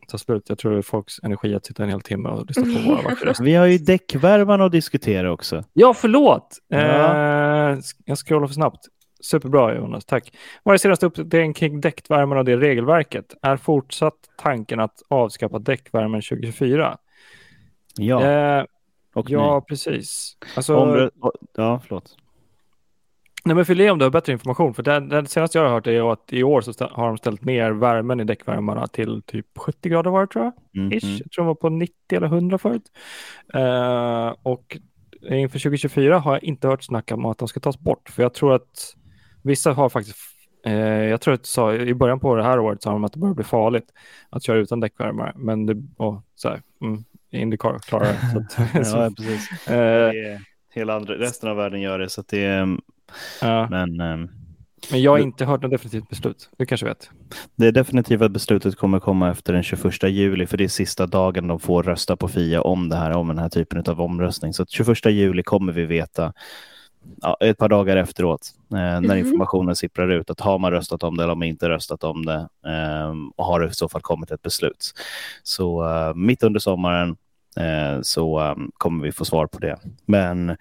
ta slut. Jag tror det är folks energi att sitta en hel timme och lyssna på våra vackra [laughs] vi har ju däckvärmarna att diskutera också. Ja, förlåt. Ja. Eh, jag scrollar för snabbt. Superbra Jonas, tack. Vad är senaste uppdateringen kring däckvärmen och det regelverket? Är fortsatt tanken att avskaffa däckvärmen 2024? Ja, eh, och ja ni. precis. Alltså, Omrö- ja, förlåt. Nej, men fyll i om du har bättre information. För det, det senaste jag har hört är att i år så har de ställt ner värmen i däckvärmarna till typ 70 grader var det, tror jag. Mm, Ish. mm. Jag tror de var på 90 eller 100 förut. Eh, och inför 2024 har jag inte hört snack om att de ska tas bort. För jag tror att vissa har faktiskt, eh, jag tror att sa i början på det här året sa de att det börjar bli farligt att köra utan däckvärmare. Men det, och, så här, mm, Indycar klarar det. Så att, så, [laughs] Ja, precis. [laughs] eh, Det är, hela andra, resten av världen gör det, så att det är, ja. men ehm, Men jag har inte hört något definitivt beslut. Du kanske vet? Det definitiva beslutet kommer komma efter den 21 juli, för det är sista dagen de får rösta på FIA om det här, om den här typen av omröstning. Så att 21 juli kommer vi veta ja, ett par dagar efteråt eh, när Mhm. informationen sipprar ut att har man röstat om det eller har man inte röstat om det eh, och har det i så fall kommit ett beslut. Så eh, mitt under sommaren eh, så eh, kommer vi få svar på det. Men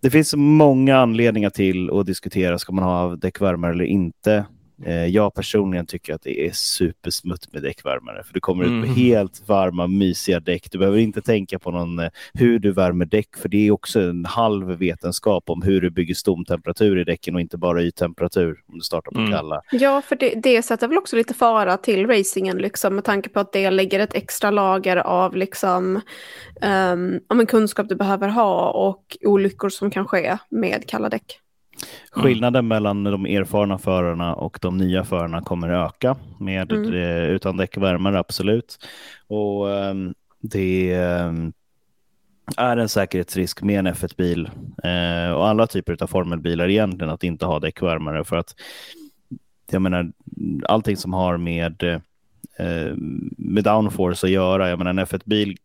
det finns många anledningar till att diskutera, ska man ha däckvärmare eller inte? Eh, Jag personligen tycker att det är supersmutt med däckvärmare, för du kommer ut med Mm. helt varma, mysiga däck. Du behöver inte tänka på någon, eh, hur du värmer däck, för det är också en halv vetenskap om hur du bygger stomtemperatur i däcken och inte bara yttemperatur om du startar på Mm. kalla. ja för det, det sätter väl också lite fara till racingen, liksom, med tanke på att det lägger ett extra lager av liksom, um, om en kunskap du behöver ha och olyckor som kan ske med kalla däck. Skillnaden mellan de erfarna förarna och de nya förarna kommer öka med Mm. eh, utan däckvärmare, absolut. Och ehm, det ehm, är en säkerhetsrisk med en F1-bil eh, och alla typer av formelbilar egentligen att inte ha däckvärmare för att jag menar allting som har med eh, med downforce att göra. Jag menar, en F1-bil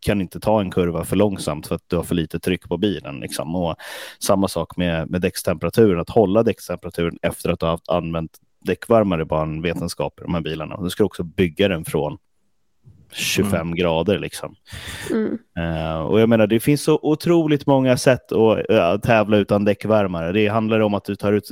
kan inte ta en kurva för långsamt för att du har för lite tryck på bilen. Liksom. Och samma sak med, med däckstemperaturen, att hålla däckstemperaturen efter att du har haft använt däckvärmare är bara en vetenskap i de här bilarna. Du ska också bygga den från 25 grader liksom. Mm. Eh, och jag menar, det finns så otroligt många sätt att eh, tävla utan däckvärmare. Det handlar om att du tar ut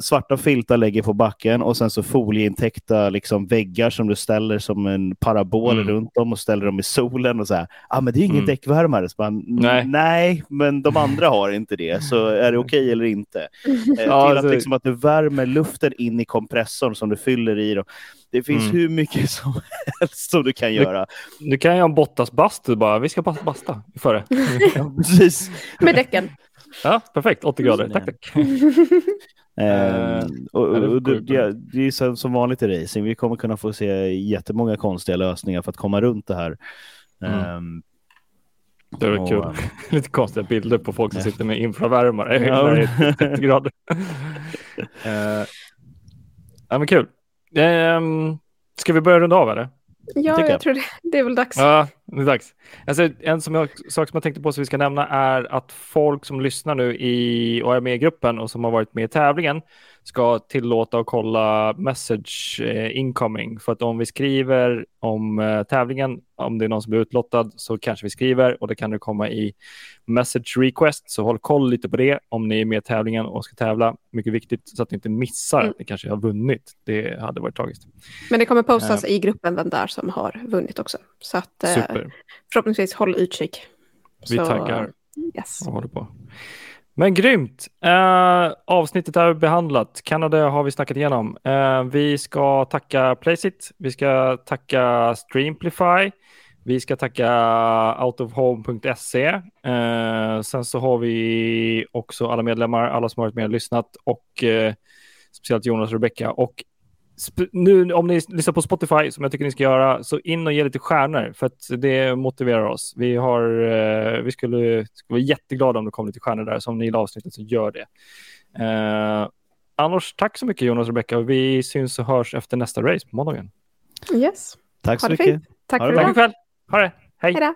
svarta filtar lägger på backen och sen så folieintäckta liksom väggar som du ställer som en parabol Mm. runt om och ställer dem i solen och så här. Ja, ah, men det är ingen Mm. däckvärmare. Så bara, Nej. Nej, men de andra har inte det. Så är det okej eller inte? [laughs] Eh, Ja, till alltså- att, liksom, att du värmer luften in i kompressorn som du fyller i. Då. Det finns Mm. hur mycket [laughs] som helst som du kan göra. Du kan ju ha en Bottas bastu bara. Vi ska basta före. [laughs] Ja, precis. Med däcken. Ja, perfekt. 80 grader. Tack, tack. Ehm, och, och, det, det, är som, som vanligt i racing. Vi kommer kunna få se jättemånga konstiga lösningar för att komma runt det här. Mm. Ehm, Det är och, kul. ehm, [laughs] Lite konstiga bilder på folk som Ja. sitter med infravärmare Ja. är 30 [laughs] grader. Eh, ja, men kul. Um, ska vi börja runda av eller? Ja, jag jag. tror det, det är väl dags. Ja, det är dags. Alltså, en som jag, sak som jag tänkte på som vi ska nämna är att folk som lyssnar nu i, och är med i gruppen och som har varit med i tävlingen ska tillåta och kolla message eh, incoming. För att om vi skriver om eh, tävlingen, om det är någon som blir utlottad så kanske vi skriver och det kan det komma i message request. Så håll koll lite på det om ni är med i tävlingen och ska tävla. Mycket viktigt så att ni inte missar Mm. att ni kanske har vunnit. Det hade varit tragiskt. Men det kommer postas i gruppen vem där som har vunnit också. Så att Super. förhoppningsvis håll utkik. Vi Så, taggar. Yes. och håller på. Men grymt! Eh, avsnittet är behandlat. Kanada har vi snackat igenom. Eh, vi ska tacka Placeit. Vi ska tacka Streamplify. Vi ska tacka outofhome.se. Eh, sen så har vi också alla medlemmar, alla som varit med och lyssnat och eh, speciellt Jonas och Rebecka. Och nu om ni lyssnar på Spotify, som jag tycker ni ska göra, så in och ge lite stjärnor för att det motiverar oss. Vi, har, eh, vi skulle, skulle vara jätteglada om det kom lite stjärnor där, så om ni gillar avsnittet så gör det. Eh, annars, tack så mycket Jonas och Rebecca. Vi syns och hörs efter nästa race på måndagen. Yes. tack så mycket. fint. Tack Ha för Tack idag. för ikväll. Ha det. Hej. Hej då.